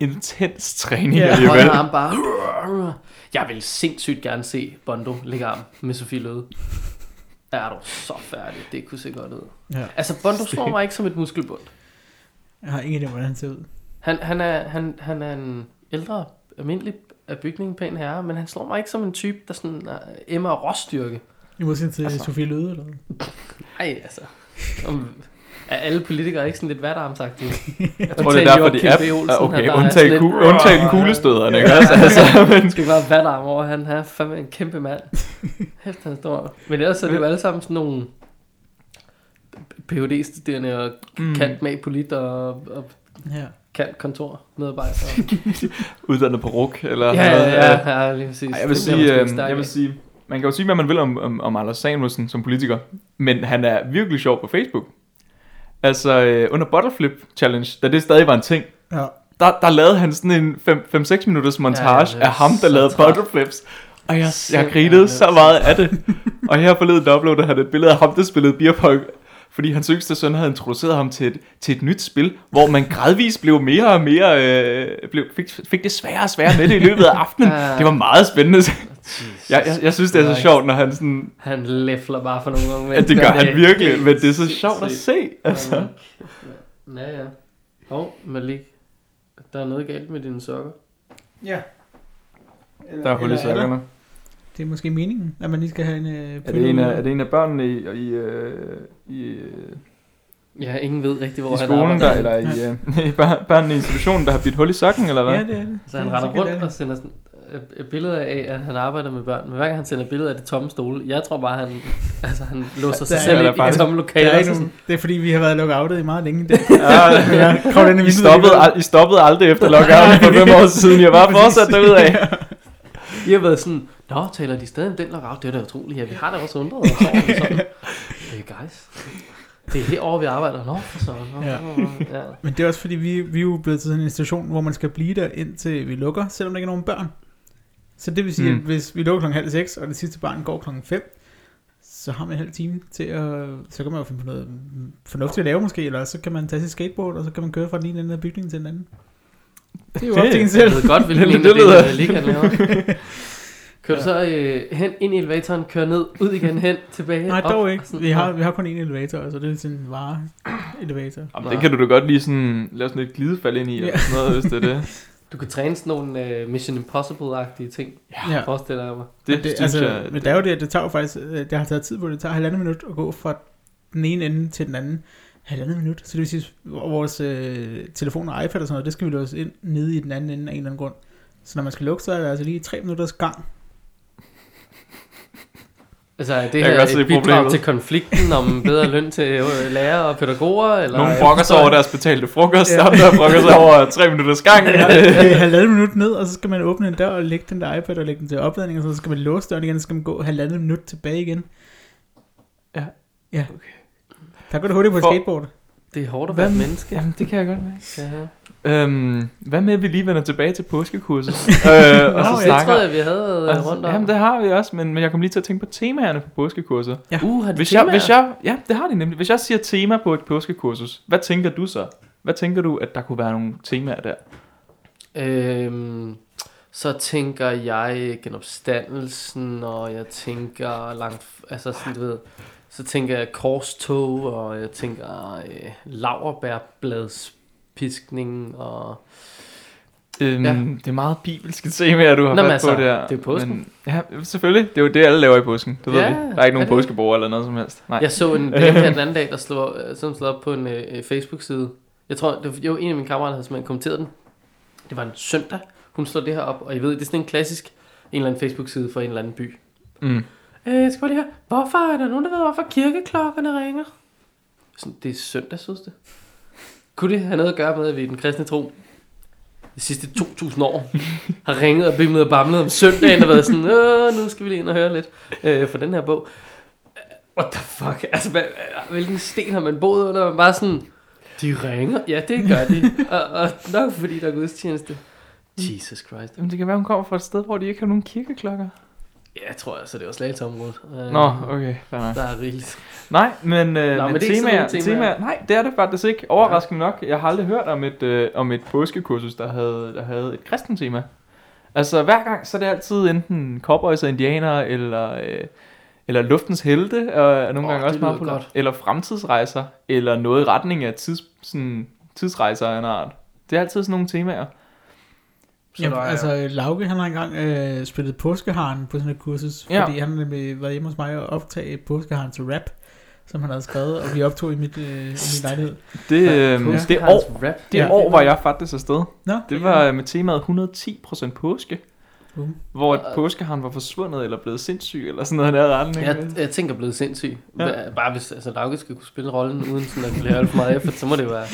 intens træning Ja. alligevel. arm bare. Jeg vil sindssygt gerne se Bondo lægge arm med Sofie Løde. Er du så færdig? Det kunne se godt ud. Ja. Altså, Bondo slår [LAUGHS] mig ikke som et muskelbund. Jeg har ingen idé, hvordan han ser ud. Han, han, er, han, han er en ældre, almindelig af bygningen pæn herre, men han slår mig ikke som en type, der sådan er emmer af råstyrke. I modsætning til Altså. altså. Sofie Løde, eller hvad? Ej, altså. Om, er alle politikere ikke sådan lidt hverdagsagtige? [LAUGHS] Jeg tror, det er derfor, de er... Ah, Okay, undtagen, ku, undtagen kuglestøderen, ikke også? Altså, [LAUGHS] men, skal bare hverdag over, han er fandme en kæmpe mand. [LAUGHS] Hæft, han er stor. Men ellers er det jo alle sammen sådan nogle PhD-studerende og Mm. kant med polit og, og Ja. kant kontormedarbejdere. uddannet på RUK, eller... ja, ja, ja, ja, lige præcis. Ej, jeg vil sige, øh, jeg vil sige, man kan jo sige, hvad man vil om, om, om Anders Samuelsen som politiker, men han er virkelig sjov på Facebook. Altså, øh, under Bottleflip Challenge, da det stadig var en ting, ja. der, der lavede han sådan en 5-6 minutters montage Ja, af ham, der lavede træt. bottleflips. Og jeg, jeg grinede så meget af det. Og her forleden der uploadede han et billede af ham, der spillede beerpong. Fordi hans yngste søn havde introduceret ham til et, til et nyt spil, hvor man gradvist blev mere og mere, øh, blev, fik, fik det sværere og sværere med det i løbet af aftenen. Ja. Det var meget spændende. Jeg, jeg, jeg synes, det er så sjovt, når han sådan... Han læfler bare for nogle unge Ja, det mennesker. gør han virkelig, men det er så sjovt at se. Altså. Ja, ja. Hov, Malik. Der er noget galt med dine sokker. ja. Der er hul i sokkerne. Det er måske meningen, at man lige skal have en... Øh, Er det en af, er det en af børnene i, i, øh, i, øh, Ja, ingen ved rigtig, hvor i han skolen der, eller i, øh, [LAUGHS] børnene i institutionen, der har bidt hul i sokken, eller hvad? Ja, det er det. Så han det rundt og sender sådan et, et billede af, at han arbejder med børn. Men hver gang han sender billeder af det tomme stole, jeg tror bare, han, altså, han låser sig Der er- selv der er ind i tomme Det lokaler. er, ikke så nogen, det er fordi, vi har været lockoutet i meget længe. Det, [LAUGHS] Ja, ja, kravl ind i stoppede, I stoppede aldrig efter [LAUGHS] lockouten for fem år siden. Jeg var fortsat derudad. [LAUGHS] I har været sådan, Nå, taler de stadig om den lockout? Det er da utroligt. Ja, vi har da også undret os over det sådan. Hey guys. Det er herovre, vi arbejder. Nå, for sådan. Nå, Ja. ja. Men det er også fordi, vi, vi er jo blevet til sådan en institution, hvor man skal blive der indtil vi lukker, selvom der ikke er nogen børn. Så det vil sige, Mm. at hvis vi lukker klokken halv seks, og det sidste barn går klokken 5, så har man en halv time til at... Så kan man jo finde på noget fornuftigt at lave måske, eller så kan man tage sit skateboard, og så kan man køre fra den ene ende af bygningen til den anden. Det er jo op Det- til en selv. Jeg ved godt, hvilken [LAUGHS] Det- det lyder- delene Ligaen laver. Kører du så øh, hen ind i elevatoren, kører ned, ud igen, hen, tilbage? Nej, op, dog og ikke. sådan- Vi har, vi har kun én elevator, altså det er sådan en vare-elevator. Jamen, det kan du da godt lige sådan, lave sådan et glidefald ind i, eller Ja. sådan noget, hvis det er det. [LAUGHS] Du kan træne sådan nogle uh, Mission Impossible-agtige ting. Ja. Forestiller jeg mig. Det, Men det, synes altså, jeg, men det er jo det, at det tager jo faktisk, øh, det har taget tid på det, det tager halvandet minut at gå fra den ene ende til den anden. Halvandet minut, så det vil sige, at vores øh, telefon og iPad og sådan noget, det skal vi låse ind nede i den anden ende af en eller anden grund. Så når man skal lukke, så er det altså lige tre minutters gang. Altså, er det Jeg kan her et bidrag problemet. til konflikten om bedre løn til øh, lærere og pædagoger? Eller Nogle brokker sig over deres betalte frokost, ja. andre brokker sig [LAUGHS] over tre minutters gang. Ja, er halvandet minut ned, og så skal man åbne en dør og lægge den der iPad og lægge den til opladning, og så skal man låse døren igen, og så skal man gå halvandet minut tilbage igen. Ja. Ja. Der går det hurtigt på et For- skateboard. Det er hårdt at være et menneske. Jamen, det kan jeg godt mærke. Høre. Øhm, hvad med, at vi lige vender tilbage til påskekurset? [LAUGHS] øh, og så ja, snakker... troede jeg, vi havde været Altså, rundt om. jamen, det har vi også, men, men jeg kom lige til at tænke på temaerne på påskekurset. Uh, har det Hvis jeg, temaer? hvis jeg, ja, det har de nemlig. Hvis jeg siger tema på et påskekursus, hvad tænker du så? Hvad tænker du, at der kunne være nogle temaer der? Øhm, så tænker jeg genopstandelsen, og jeg tænker langt, altså sådan, du ved, så tænker jeg korstog, og jeg tænker øh, laverbærbladspiskning, og Øhm, Ja. Det er meget bibelske temaer, du har Nå, fat altså, på der. det er påsken. Men, ja, selvfølgelig. Det er jo det, alle laver i påsken. Det ved Ja, vi. Der er ikke nogen påskebord eller noget som helst. Nej. jeg så en dame her den anden dag, der slog, øh, som slog op på en øh, Facebook-side. Jeg tror, det var, jo, en af mine kammerater havde simpelthen kommenteret den. Det var en søndag, hun slår det her op, og jeg ved, det er sådan en klassisk, en eller anden Facebook-side for en eller anden by. Mm. Øh, jeg skal bare lige høre, hvorfor er der nogen, der ved, hvorfor kirkeklokkerne ringer? Sådan, det er søndag, synes det. Kunne det have noget at gøre med, at vi i den kristne tro de sidste 2000 år [LAUGHS] har ringet og bimlet og bamlet om søndagen og været sådan, Åh, nu skal vi lige ind og høre lidt øh, for den her bog. What the fuck? Altså, hvad, hvilken sten har man boet under? Man bare sådan, de ringer? Ja, det gør de. og, og nok fordi der er gudstjeneste. Jesus Christ. Jamen, det kan være, hun kommer fra et sted, hvor de ikke har nogen kirkeklokker. Ja, jeg tror altså, det var slagelseområdet. Øh, Nå, okay. Fair nok. Der er rigeligt. Nej, men, øh, Nå, men, men det er temaer, nogle temaer. nej, det er det faktisk ikke. Overraskende nok. Jeg har aldrig hørt om et, øh, om et påskekursus, der havde, der havde et kristent tema. Altså hver gang, så er det altid enten cowboys og indianere, eller, øh, eller luftens helte, og er nogle oh, gange også meget populært. godt. Eller fremtidsrejser, eller noget i retning af tids, sådan, tidsrejser af en art. Det er altid sådan nogle temaer. Så Jamen, der er- altså, Lauke, han har engang øh, spillet påskeharen på sådan et kursus, Ja. fordi han har nemlig været hjemme hos mig og optage påskeharen til rap, som han havde skrevet, og vi optog i, mit, øh, i min lejlighed. Det, øh, det år, rap. det Ja. år var jeg faktisk afsted. Nå, Det var med temaet 110% påske. Uh. Hvor et påskeharen var forsvundet, eller blevet sindssyg, eller sådan noget der retning. Jeg, jeg tænker blevet sindssyg. Ja. Bare hvis altså, Lauke skal kunne spille rollen, uden sådan at blive alt for meget effort, så må det være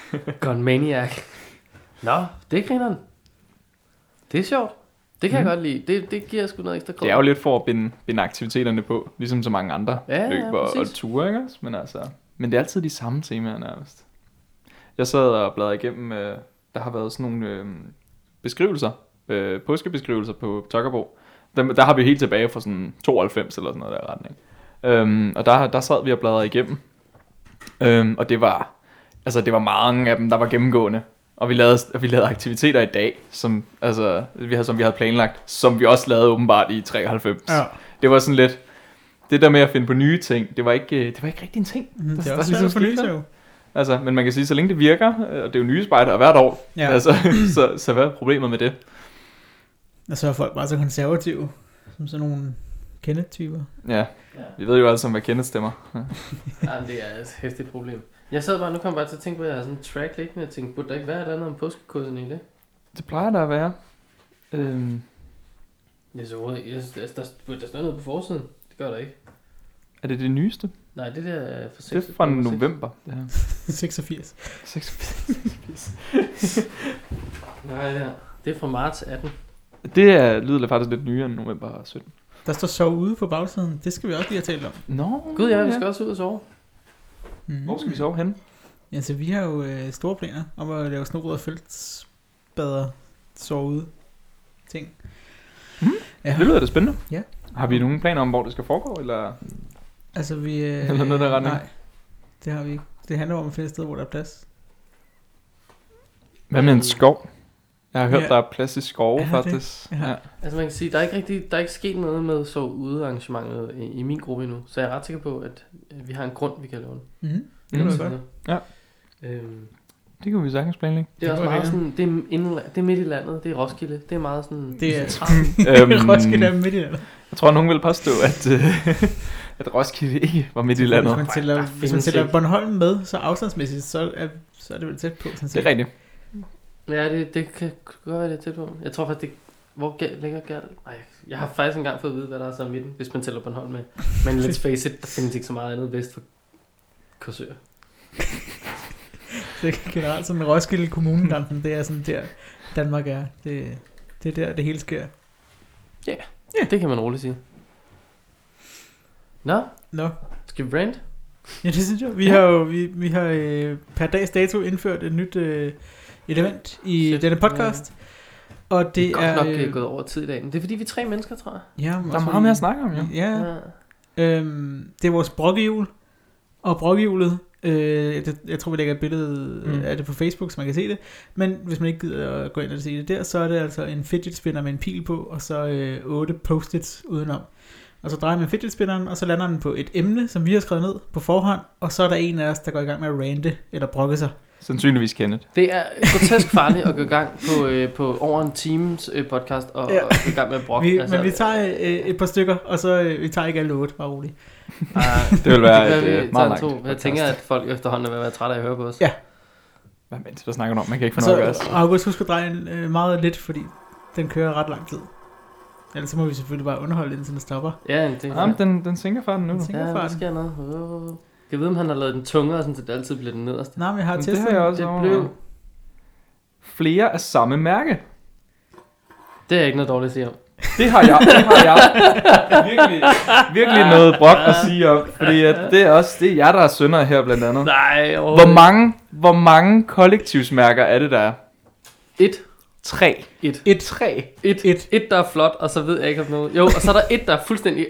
[LAUGHS] Gun Maniac. Nå, det er grineren. Det er sjovt. Det kan mm. jeg godt lide. Det, det giver sgu noget ekstra Det er jo lidt for at binde, binde aktiviteterne på, ligesom så mange andre Ja, ja, løb og, ture, ikke også? Men, altså, men det er altid de samme temaer nærmest. Jeg sad og bladrede igennem, øh, der har været sådan nogle øh, beskrivelser, øh, påskebeskrivelser på Tokkerbo. Der, der har vi helt tilbage fra sådan 92 eller sådan noget der retning. Øhm, og der, der sad vi og bladrede igennem. Øhm, og det var, altså det var mange af dem, der var gennemgående. Og vi lavede, og vi lavede aktiviteter i dag, som, altså, vi havde, som vi havde planlagt, som vi også lavede åbenbart i 93. Ja. Det var sådan lidt, det der med at finde på nye ting, det var ikke, det var ikke rigtig en ting. Mm, det der er også ligesom svært at skete sig jo. Altså, men man kan sige, så længe det virker, øh, og det er jo nye spejder hvert år, Ja. [LAUGHS] altså, så, så hvad er problemet med det? Og så er folk bare så konservative, som sådan nogle kendetyper. Ja, Ja. vi ved jo alle sammen, hvad Kenneth stemmer. [LAUGHS] Ja. Ja, det er et hæftigt problem. Jeg sad bare, nu kom jeg bare til at tænke på, at jeg har sådan en track liggende, og jeg tænkte, burde der ikke være et eller andet om påskekursen i det? Det plejer der at være. Øhm, Jeg så. Jeg, der, der, der stå noget på forsiden. Det gør der ikke. er det det nyeste? Nej, det der er fra 6. Det er fra november, det her. 86. 86. Nej, det, er, det er fra marts 18. Det er, lyder faktisk lidt nyere end november 17. Der står sov ude på bagsiden. Det skal vi også lige have talt om. Nå, Gud ja, vi skal også ud og sove. Mm. Hvor skal vi sove hen? Ja, så vi har jo øh, store planer om at lave snobrød og feltsbader, sove ude ting. Mhm. Ja. Det lyder da spændende. Ja. Har vi nogen planer om, hvor det skal foregå, eller? Altså vi... Øh, Eller noget der retning? Nej, det har vi ikke. Det handler om at finde et sted, hvor der er plads. Hvad med en skov? Jeg har hørt, Ja. der er plads i skove, Er der det? faktisk. Ja. Ja. Altså man kan sige, der er ikke rigtig, der er ikke sket noget med så ude arrangementet i, i min gruppe endnu. Så jeg er ret sikker på, at vi har en grund, vi kan lave den. Mm-hmm. Det Mhm. kunne Sådan godt. Ja. Øhm, Det kan vi sagtens planlægge. det er Det også kunne meget sådan, det er, indla- det er midt i landet, det er Roskilde, det er meget sådan... Det er- [LAUGHS] øhm, Roskilde er midt i landet. Jeg tror, nogen vil påstå, at, øh, [LAUGHS] at Roskilde ikke var midt i landet. Hvis man tæller, hvis man tæller. Bornholm med, så afstandsmæssigt, så er, så er det vel tæt på. Sådan Det er rigtigt. Ja, det, det kan godt være det tæt på. Jeg tror faktisk, det Hvor gæ- ligger Gert? Nej, jeg har faktisk engang fået at vide, hvad der er så i midten, hvis man tæller Bornholm med. Men let's face it, der findes ikke så meget andet vest for Korsør. Det er generelt sådan Roskilde Kommunegrænsen, det er sådan der Danmark er. Det, det er der, det hele sker. Det kan man roligt sige. Nå, Nå, skal vi brand? ja det synes jeg. Vi har jo vi, vi har øh, per dags dato indført et nyt øh, element i Shit, denne podcast. Og det Det er er... godt nok øh, øh, gået over tid i dag. Men det er fordi, vi er tre mennesker, tror jeg. Ja, men Der er meget mere at snakke om, jo. Ja, Ja. Øhm, det er vores brokkehjul. Og brokkehjulet, øh, det, jeg tror vi lægger et billede Mm. mm. af det på Facebook, så man kan se det. Men hvis man ikke gider at gå ind og se det der, så er det altså en fidget spinner med en pil på, og så øh, otte post-its udenom. Og så drejer man fidget spinneren, og så lander den på et emne, som vi har skrevet ned på forhånd, og så er der en af os, der går i gang med at rante eller brokke sig. Sandsynligvis Kenneth. Det er grotesk farligt at gå i gang på, øh, på over en times øh, podcast og, Ja. og gå i gang med at brokke. Vi, altså, men vi tager øh, et par stykker, og så øh, vi tager ikke alle otte, bare roligt. ah, [LAUGHS] Det vil være det et kan øh, vi meget langt to. Jeg tænker, at folk efterhånden er ved at være trætte af at høre på os. Ja. Hvad men, hvad snakker du om? Man kan ikke få noget at så gøre. August, husk at dreje øh, meget lidt, fordi den kører ret lang tid. Ellers så må vi selvfølgelig bare underholde, indtil den stopper. Ja, det er Jamen, den, den sænker farten nu. Den Ja, der farten. sker noget. Jeg ved, om han har lavet den tungere, sådan, så det altid bliver den nederste. Nej, men jeg har Men det testet har jeg også Det over. blev... Flere af samme mærke. Det er ikke noget dårligt at sige om. Det har jeg, det har jeg [LAUGHS] virkelig, virkelig noget brok at sige om, fordi at det er også, det er jer, der er sønder her blandt andet. Nej, Hvor mange, hvor mange kollektivsmærker er det, der er? Et. Tre. Et. Et. Tre. Et. Et. Et, der er flot, og så ved jeg ikke om noget. Jo, og så er der et, der er fuldstændig...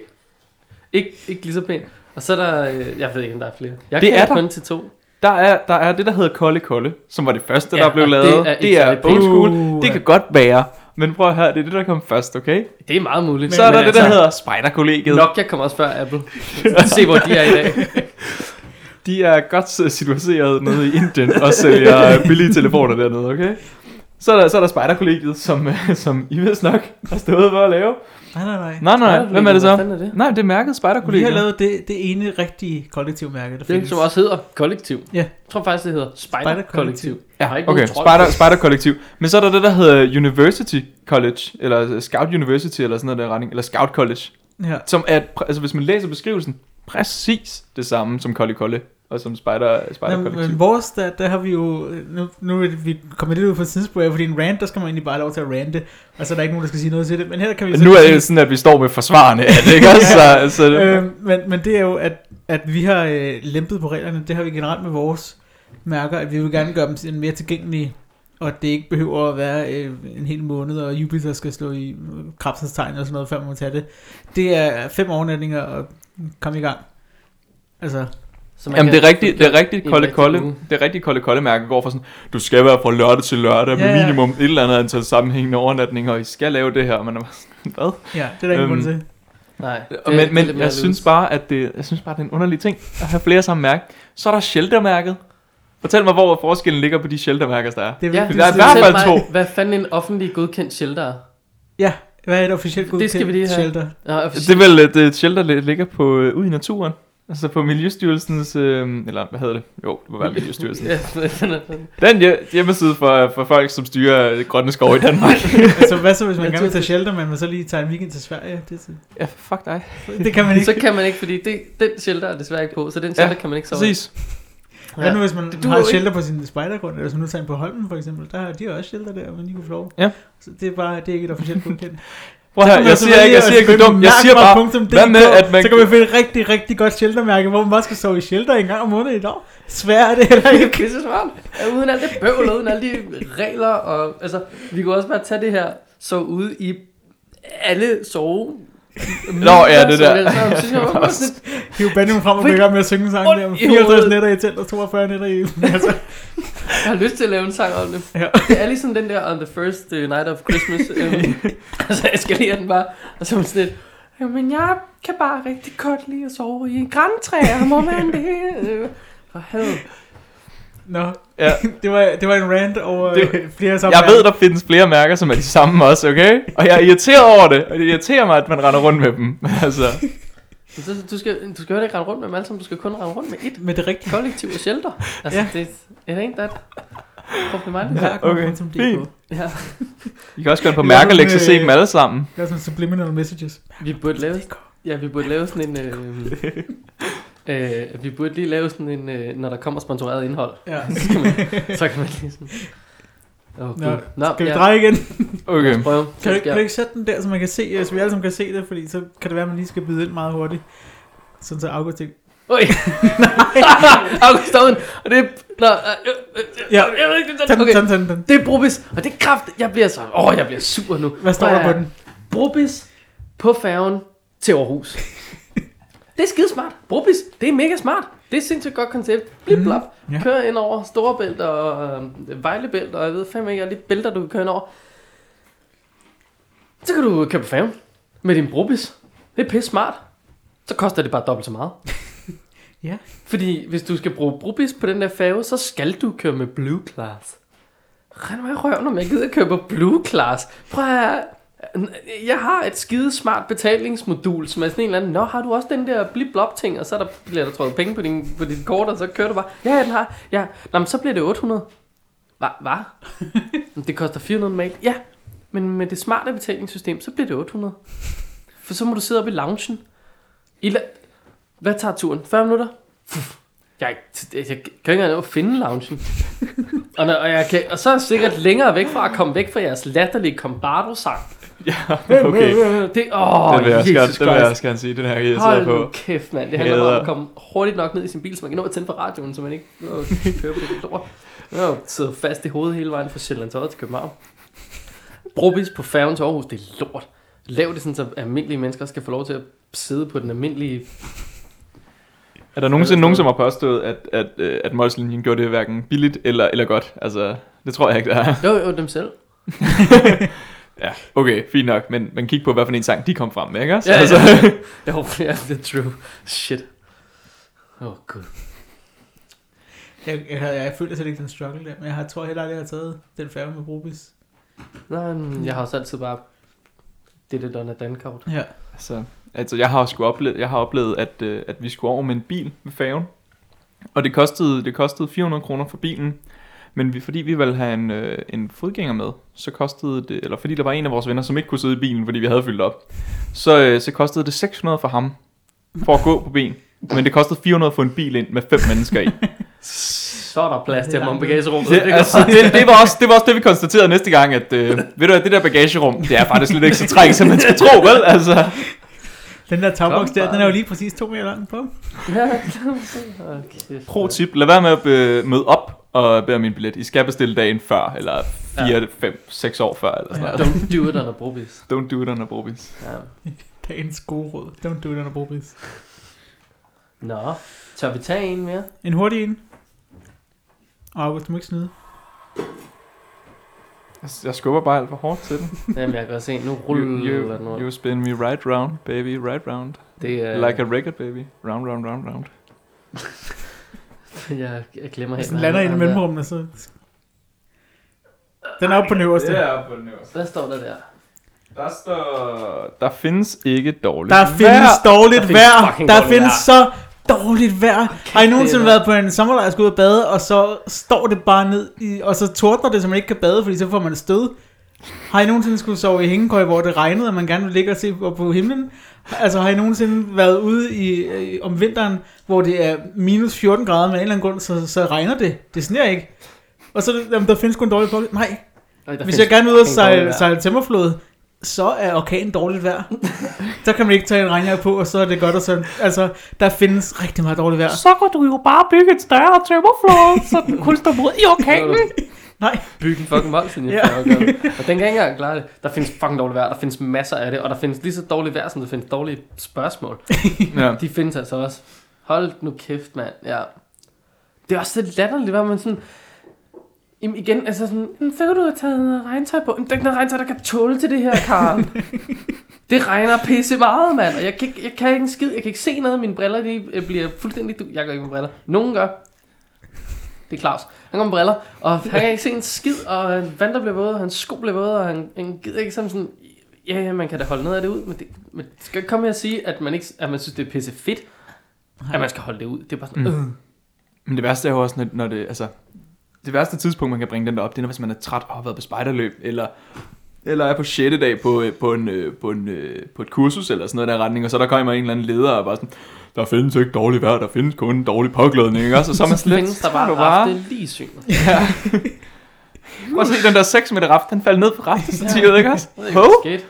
Ikke, ikke lige så pænt. Og så er der... øh, Jeg ved ikke, om der er flere. Jeg Det er der. kun til to. Der er, der er det, der hedder Kolde Kolde, som var det første, Ja, der blev lavet. det er det er old school. Uh, Det kan godt være. Men prøv at høre, det er det, der kom først, okay? Det er meget muligt. Så er der Men det, der altså, hedder Spider-kollegiet. Nokia kommer også før Apple. Se, hvor de er i dag. [LAUGHS] De er godt situeret nede i Indien og sælger billige telefoner dernede, okay? Så er der, så er der Spider-kollegiet, som, øh, som I vist nok har stået for at lave. Nej, nej, nej. Nej, nej, hvem er det så? er det? Nej, det er mærket Vi Spider-kollegiet. har lavet det, det ene rigtige kollektivmærke, der Det, findes. som også hedder kollektiv. Ja. Jeg tror faktisk, det hedder Spider Spider-kollektiv. Kollektiv. Jeg har Ja, ikke okay. Spider, på. Spider Kollektiv. Men så er der det, der hedder University College, eller Scout University, eller sådan noget der retning, eller Scout College, Ja. som er, altså hvis man læser beskrivelsen, præcis det samme som Kolde Kolde, og som Spider, Spider Kollektiv. men vores, der, der har vi jo, nu, nu er vi kommer lidt ud fra tidsspor, fordi en rant, der skal man egentlig bare have lov til at rante, og så er der ikke nogen, der skal sige noget til det, men her kan vi Men så nu er det sådan, at vi står med forsvarende af [LAUGHS] det, ikke også? Så, altså, øh, men, men det er jo, at, at vi har øh, lempet på reglerne. Det har vi generelt med vores mærker, at vi vil gerne gøre dem sådan mere tilgængelige, og det ikke behøver at være øh, en hel måned, og Jupiter skal slå i øh, krabsens tegn og sådan noget, før man må tage det. Det er fem overnatninger og kom i gang. Altså, Så man Jamen kan- det er rigtigt, det er rigtigt kolde rigtig kolde, det er rigtigt kolde kolde mærke går fra sådan, du skal være fra lørdag til lørdag med Ja, ja. minimum et eller andet antal sammenhængende overnatninger, og I skal lave det her, og man er bare sådan, hvad? ja, det er der ingen Øhm, grund til. Nej. det- men det men jeg synes bare, at det, jeg synes bare, det er en underlig ting at have flere samme mærke. Så er der sheltermærket. Fortæl mig, hvor forskellen ligger på de sheltermærker, der er. Det er Ja, vigtigt der er at i hvert fald to. Hvad fanden en offentlig godkendt shelter er? Ja, hvad er et officielt Det skal vi lige godkendt have. shelter? Ja, Det er vel et, et shelter, der ligger på øh, ude i naturen. Altså på Miljøstyrelsens, øh, eller hvad hedder det? Jo, det må være Miljøstyrelsen. [LAUGHS] Er. Den hje- hjemmeside for, for folk, som styrer grønne skov i Danmark. [LAUGHS] altså, hvad så, hvis man gerne vil tage shelter, men man så lige tager en weekend til Sverige? Det, ja, fuck dig. det kan man ikke. Så kan man ikke, fordi det, den shelter er desværre ikke på, så den shelter Ja, kan man ikke sove Præcis. Hvad nu hvis man Det har et ikke. shelter på sin spejdergrund, eller hvis man nu tager en på Holmen for eksempel, der har de også shelter der, man lige kunne få lov. Ja. Så det er bare, det er ikke et officielt godkendt. [LAUGHS] Prøv her, man jeg siger ikke, jeg siger ikke, du dum. Jeg siger bare, hvad med, at man... Så kan man finde et rigtig, rigtig godt sheltermærke, hvor man bare skal sove i shelter en gang om måneden i dag. Svært er det heller er ikke. pisse. Ja, uden alt det bøvl, uden alle de regler, og altså, vi kunne også bare tage det her, så ude i alle sove. Nå, ja, det der. Hiv [LAUGHS] [LAUGHS] Benjamin frem og gang med at synge en sang der. i 54 hovedet. nætter i telt og 42 nætter i... Altså, [LAUGHS] jeg har lyst til at lave en sang om det. Ja. Det er ligesom den der On the First uh, Night of Christmas. Um, altså, jeg skal lige den bare. Og så er man sådan lidt, Jamen, jeg kan bare rigtig godt lide at sove i græntræer. Må man det? Øh, For helvede. Nå, Ja. [LAUGHS] det, var, det var en rant over Det- det, flere sammen. Jeg ved, der findes flere mærker, som er de samme også, okay? Og jeg er irriteret over det, og det irriterer mig, at man render rundt med dem. [LAUGHS] Altså, Du skal, du skal jo ikke rende rundt med dem alle sammen. Du skal kun rende rundt med et Med det rigtige. kollektiv og shelter. [LAUGHS] Altså, Ja. det it ain't that problematisk. Mærk okay, fint. Ja, I kan også gå ind på Mærkelex og se øh, dem alle sammen. Det er sådan subliminal messages. vi burde lave, ja, vi burde lave sådan en... Øh, øh, vi burde lige lave sådan en, øh, når der kommer sponsoreret indhold, Ja. [LAUGHS] så kan man, så kan man lige sådan... Oh, Nå, Nå, Skal vi dreje igen? Okay. Kan du, ikke- kan du ikke sætte den der, så man kan se, øh, så vi alle sammen kan se det, fordi så kan det være, at man lige skal byde ind meget hurtigt. Sådan så August ikke... Oj! [LAUGHS] [LAUGHS] August Owen, og det er... Nå, øh, øh, øh, Ja. jeg ved ikke, den, okay. den, tag den. Det er Brobis, og det er kraft. Jeg bliver så... Åh, oh, jeg bliver sur nu. Hvad står der på den? Brobis på færgen til Aarhus. Det er skide smart. Brobis, det er mega smart. Det er sindssygt godt koncept. Blip blop. Mhm. ja. Kør ind over Storebælt og øh, Vejlebælt, og jeg ved fandme ikke, alle de bælter, du kan køre ind over. Så kan du køre på færgen med din Brobis. Det er pisse smart. Så koster det bare dobbelt så meget. [LAUGHS] Ja. Fordi hvis du skal bruge Brobis på den der færge, så skal du køre med Blue Class. Rend mig i røven, om jeg gider køre på Blue Class. Prøv at. Jeg har et skide smart betalingsmodul, som er sådan en eller anden, Nå, har du også den der blip blop ting, og så er der, bliver der trukket penge på din, på dit kort, og så kører du bare. Ja, ja, den har. Ja, Nå, men så bliver det 800. Hvad? Hvad? det koster 400 mail. Ja, men med det smarte betalingssystem, så bliver det 800. For så må du sidde oppe i loungen. I la- Hvad tager turen? 40 minutter? Jeg, jeg, jeg kan ikke engang nå at finde loungen. og, når, og, jeg kan, og så er jeg sikkert længere væk fra at komme væk fra jeres latterlige Combardo-sang. Ja, okay. Det, åh, Den vil jeg også gerne, den vil jeg også gerne sige, den her jeg Hold på. nu kæft, mand. Det handler bare om at komme hurtigt nok ned i sin bil, så man kan nå at tænde på radioen, så man ikke nå at køre på det lort. Jeg har siddet fast i hovedet hele vejen fra Sjælland til København. Brobis på færgen til Aarhus, det er lort. Lav det sådan, så almindelige mennesker skal få lov til at sidde på den almindelige... Er der nogensinde nogen, som har påstået, at, at, øh, at Molslinjen gjorde det hverken billigt eller, eller godt? Altså, det tror jeg ikke, det er. Jo, jo, dem selv. [LAUGHS] Ja, okay, fint nok. Men, men kig på, hvad for en sang de kom frem med, ikke også? Ja, altså, ja. [LAUGHS] Jo, ja, det er true. Shit. Åh, oh, gud. Jeg, jeg, jeg, jeg føler slet ikke den struggle der, men jeg har, tror heller aldrig, jeg har taget den færge med Brobis. Nej, men jeg har også altid bare... Det er det, der er dankort. Ja. altså, altså, jeg har sgu oplevet, jeg har oplevet at, øh, at vi skulle over med en bil med færgen. Og det kostede, det kostede 400 kroner for bilen. Men vi, fordi vi ville have en, øh, en fodgænger med, så kostede det, eller fordi der var en af vores venner, som ikke kunne sidde i bilen, fordi vi havde fyldt op, så, øh, så kostede det 600 for ham, for at gå på ben. Men det kostede 400 for en bil ind med fem mennesker i. Så er der plads til Det langt ud. bagagerummet. Det, altså, det, det, var også, det var også det, vi konstaterede næste gang, at øh, ved du hvad, det der bagagerum, det er faktisk lidt ikke så trængt, som man skal tro, vel? Altså, Den der tagboks der, den er jo lige præcis to meter lang på. Ja, [LAUGHS] okay. pro tip, lad være med at be, møde op og bære min billet. I skal bestille dagen før, eller 4, 5, 6 år før, eller sådan noget. Don't do it on a brobis. Don't do it on a brobis. Ja. [LAUGHS] Dagens gode råd. Don't do it on a Brobis. Nå, tør vi tage en mere? En hurtig en. Og August, du må ikke snyde. Jeg, jeg skubber bare alt for hårdt til den. [LAUGHS] Jamen, jeg kan godt se, nu You, ruller den you, ud. you spin me right round, baby, right round. Det er... Like a record, baby. Round, round, round, round. [LAUGHS] [LAUGHS] jeg, jeg glemmer helt. den lander i han der- mellemrummene, så... Den er oppe på den øverste. er på den øverste. Hvad står der der? Der står... Der findes ikke dårligt Der findes dårligt Der findes vejr. fucking Der findes så dårligt vejr. Har I nogensinde det været på en sommerlejr, skulle ud og bade, og så står det bare ned, i, og så tordner det, så man ikke kan bade, fordi så får man stød? Har I nogensinde skulle sove i hængekøj, hvor det regnede, og man gerne vil ligge og se op på himlen? Altså har I nogensinde været ude i, øh, om vinteren, hvor det er minus 14 grader med en eller anden grund, så, så regner det. Det sneer ikke. Og så jamen, der findes kun dårligt på Nej, Ej, hvis jeg gerne vil ud og sejle, sejle tømmerflod, så er orkanen dårligt vejr. [LAUGHS] så kan man ikke tage en regnjakke på, og så er det godt og sådan. Altså, der findes rigtig meget dårligt vejr. Så kan du jo bare bygge et større tømmerflåde, så den kun står mod i orkanen. [LAUGHS] Nej, Bygge en fucking voldsinje. [LAUGHS] Ja. Og den kan ikke engang klare det. Der findes fucking dårligt vejr. Der findes masser af det. Og der findes lige så dårligt vejr, som der findes dårlige spørgsmål. [LAUGHS] Ja. De findes altså også. Hold nu kæft, mand. Ja. Det er også så latterligt, hvad man sådan... Jamen igen, altså sådan, "Mm, så kan du have taget noget regntøj på. Men Der er ikke noget regntøj, der kan tåle til det her, Karl. [LAUGHS] det regner pisse meget, mand. Og jeg kan, ikke, jeg kan ikke en skid. Jeg kan ikke se noget. Mine briller, de øh, bliver fuldstændig... Du- Jeg gør ikke med briller. Nogen gør. Det er Claus. Han går med briller, og han kan ikke se en skid, og øh, vand, der bliver våde, og hans sko bliver våde, og han, han gider ikke sådan sådan... Ja, ja, man kan da holde noget af det ud, men det, men det skal ikke komme her og sige, at man, ikke, at man synes, det er pisse fedt, at man skal holde det ud. Det er bare sådan, Mm. øh. Men det værste er jo også, når, når det, altså, det værste tidspunkt, man kan bringe den der op, det er, når, hvis man er træt og har været på spejderløb, eller, eller er på 6. dag på, øh, på, en, øh, på, en, øh, på et kursus, eller sådan noget der retning, og så der kommer en eller anden leder og bare sådan, der findes ikke dårligt vejr, der findes kun dårlig påklædning, ikke også? Og så er man Så slet, findes der bare, bare. det lige synet. Ja. [LAUGHS] Prøv at se den der 6 meter raft, den faldt ned på raftestativet, ikke også? Skete.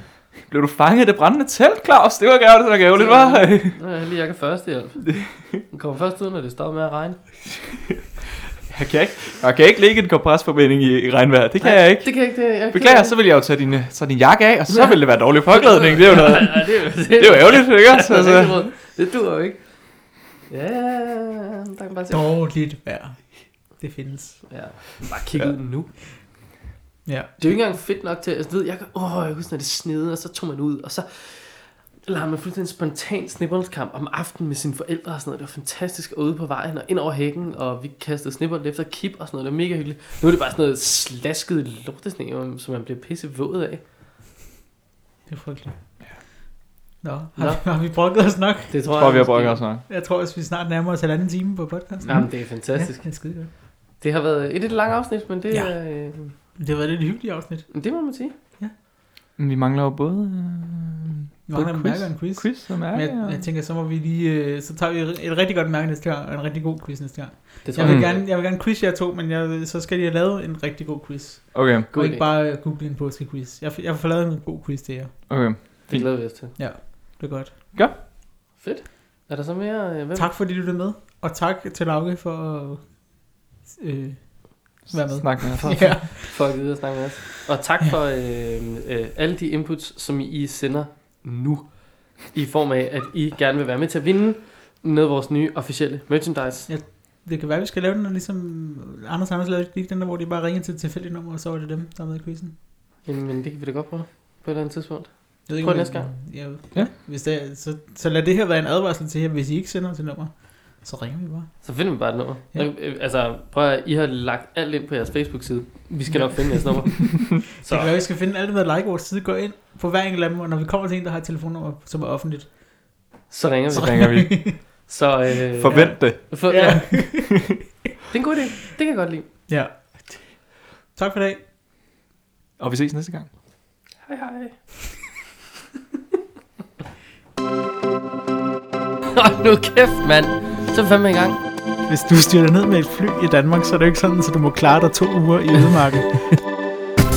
blev du fanget i det brændende telt, Claus? Det var gærligt, det var gærligt, var. Nå, jeg lige, jeg kan førstehjælp. Den kommer først ud, når det står med at regne. [LAUGHS] Jeg kan ikke, jeg kan ikke lægge en kompresforbinding i, i regnvejr, det kan jeg ikke. Det kan ikke. Det, jeg Beklager, så vil jeg jo tage din, øh, tage din jakke af, og så vil det være dårlig påklædning. Det er jo noget, [LAUGHS] Ja, det, er jo- det er jo ærgerligt, ikke? Altså, Altså, det duer jo ikke. Ja, der kan bare se. Dårligt vejr. Det findes. Ja, bare kigge ud nu. Ja. Det er jo ikke engang fedt nok til, altså, ved, jeg kan, åh, jeg husker, når det snede, og så tog man ud, og så lavede man fuldstændig en spontan snibboldskamp om aftenen med sine forældre og sådan noget. Det var fantastisk, og ude på vejen og ind over hækken, og vi kastede snibbold efter kip og sådan noget. Det var mega hyggeligt. Nu er det bare sådan noget slasket lortesne, som man bliver pisse våd af. Det er frygteligt. Nå, Nå. har, har vi brokket os nok? Det tror jeg tror, vi har brugt os nok. Jeg tror også, vi snart nærmer os halvanden time på podcasten. Jamen, det er fantastisk. Ja, det er skide godt. Det har været et lidt langt afsnit, men det, Ja. ja. øh, Det har været et lidt hyggeligt afsnit. det må man sige. Men vi mangler jo både, øh, Vi mangler både og en quiz. quiz og Men mærke. jeg, jeg tænker, så må vi lige, øh, så tager vi et, rigtig godt mærke næste gang, og en rigtig god quiz næste gang. Det tror Jeg jeg. vil, Mm. gerne, jeg vil gerne quiz jer to, men jeg, så skal de have lavet en rigtig god quiz. Okay, God og idé. ikke bare google en påskequiz. Jeg, jeg får lavet en god quiz til jer. okay. Det glæder vi os til. Det er godt. Fedt. Er der så mere? øh, Hvem? Tak fordi du lyttede med. Og tak til Lauke for at øh, være med. Snak med os. [LAUGHS] Ja. for at vide at snakke med os. Og tak for øh, øh, alle de inputs, som I sender nu. I form af, at I gerne vil være med til at vinde noget af vores nye officielle merchandise. Det kan være, vi skal lave den, og ligesom Anders Anders lavede lige den der, hvor de bare ringede til et tilfældigt nummer, og så var det dem, der var med i quizzen. Jamen, men det kan vi da godt prøve på et eller andet tidspunkt. Jeg ved Prøv om næste gang. Ja, Ja. ja. Hvis det er, så, så lad det her være en advarsel til jer, hvis I ikke sender til nummer, så ringer vi bare. Så finder vi bare et nummer. Ja. Ja. Altså, prøv at I har lagt alt ind på jeres Facebook-side. Vi skal Ja. nok finde jeres nummer. [LAUGHS] Så. Det kan være, vi skal finde alle, der like vores side, gå ind på hver enkelt af dem, og når vi kommer til en, der har et telefonnummer, som er offentligt, så ringer vi. Så ringer vi. [LAUGHS] Så, øh, Forvent det. For, ja. ja. [LAUGHS] det er en god idé. Det kan jeg godt lide. ja. Tak for i dag. Og vi ses næste gang. Hej hej. Hold nu kæft, mand. Så er vi fandme i gang. Hvis du styrter ned med et fly i Danmark, så er det ikke sådan, så du må klare dig to uger i ødemarken. [LAUGHS]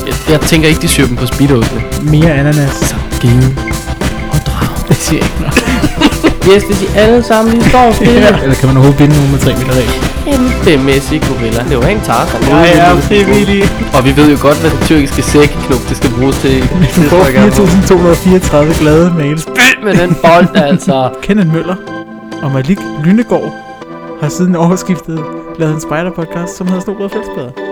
Jeg, jeg tænker ikke, de syr dem på speedosene. Mere ananas. Så give og drag. Det siger jeg ikke noget. [LAUGHS] Yes, hvis I alle sammen lige står stille. [LAUGHS] Eller kan man overhovedet binde nogen med 3 meter regel? Kæmpemæssig gorilla. Det var en Tarzan. Jeg er frivillig. Og vi ved jo godt, hvad det tyrkiske sækknop, det skal bruges til. Du får 4.234 glade mails. Spil med den bold, altså. Kenneth Møller og Malik Lynegård har siden årsskiftet lavet en spider-podcast, som hedder Snobrød Fællesbader.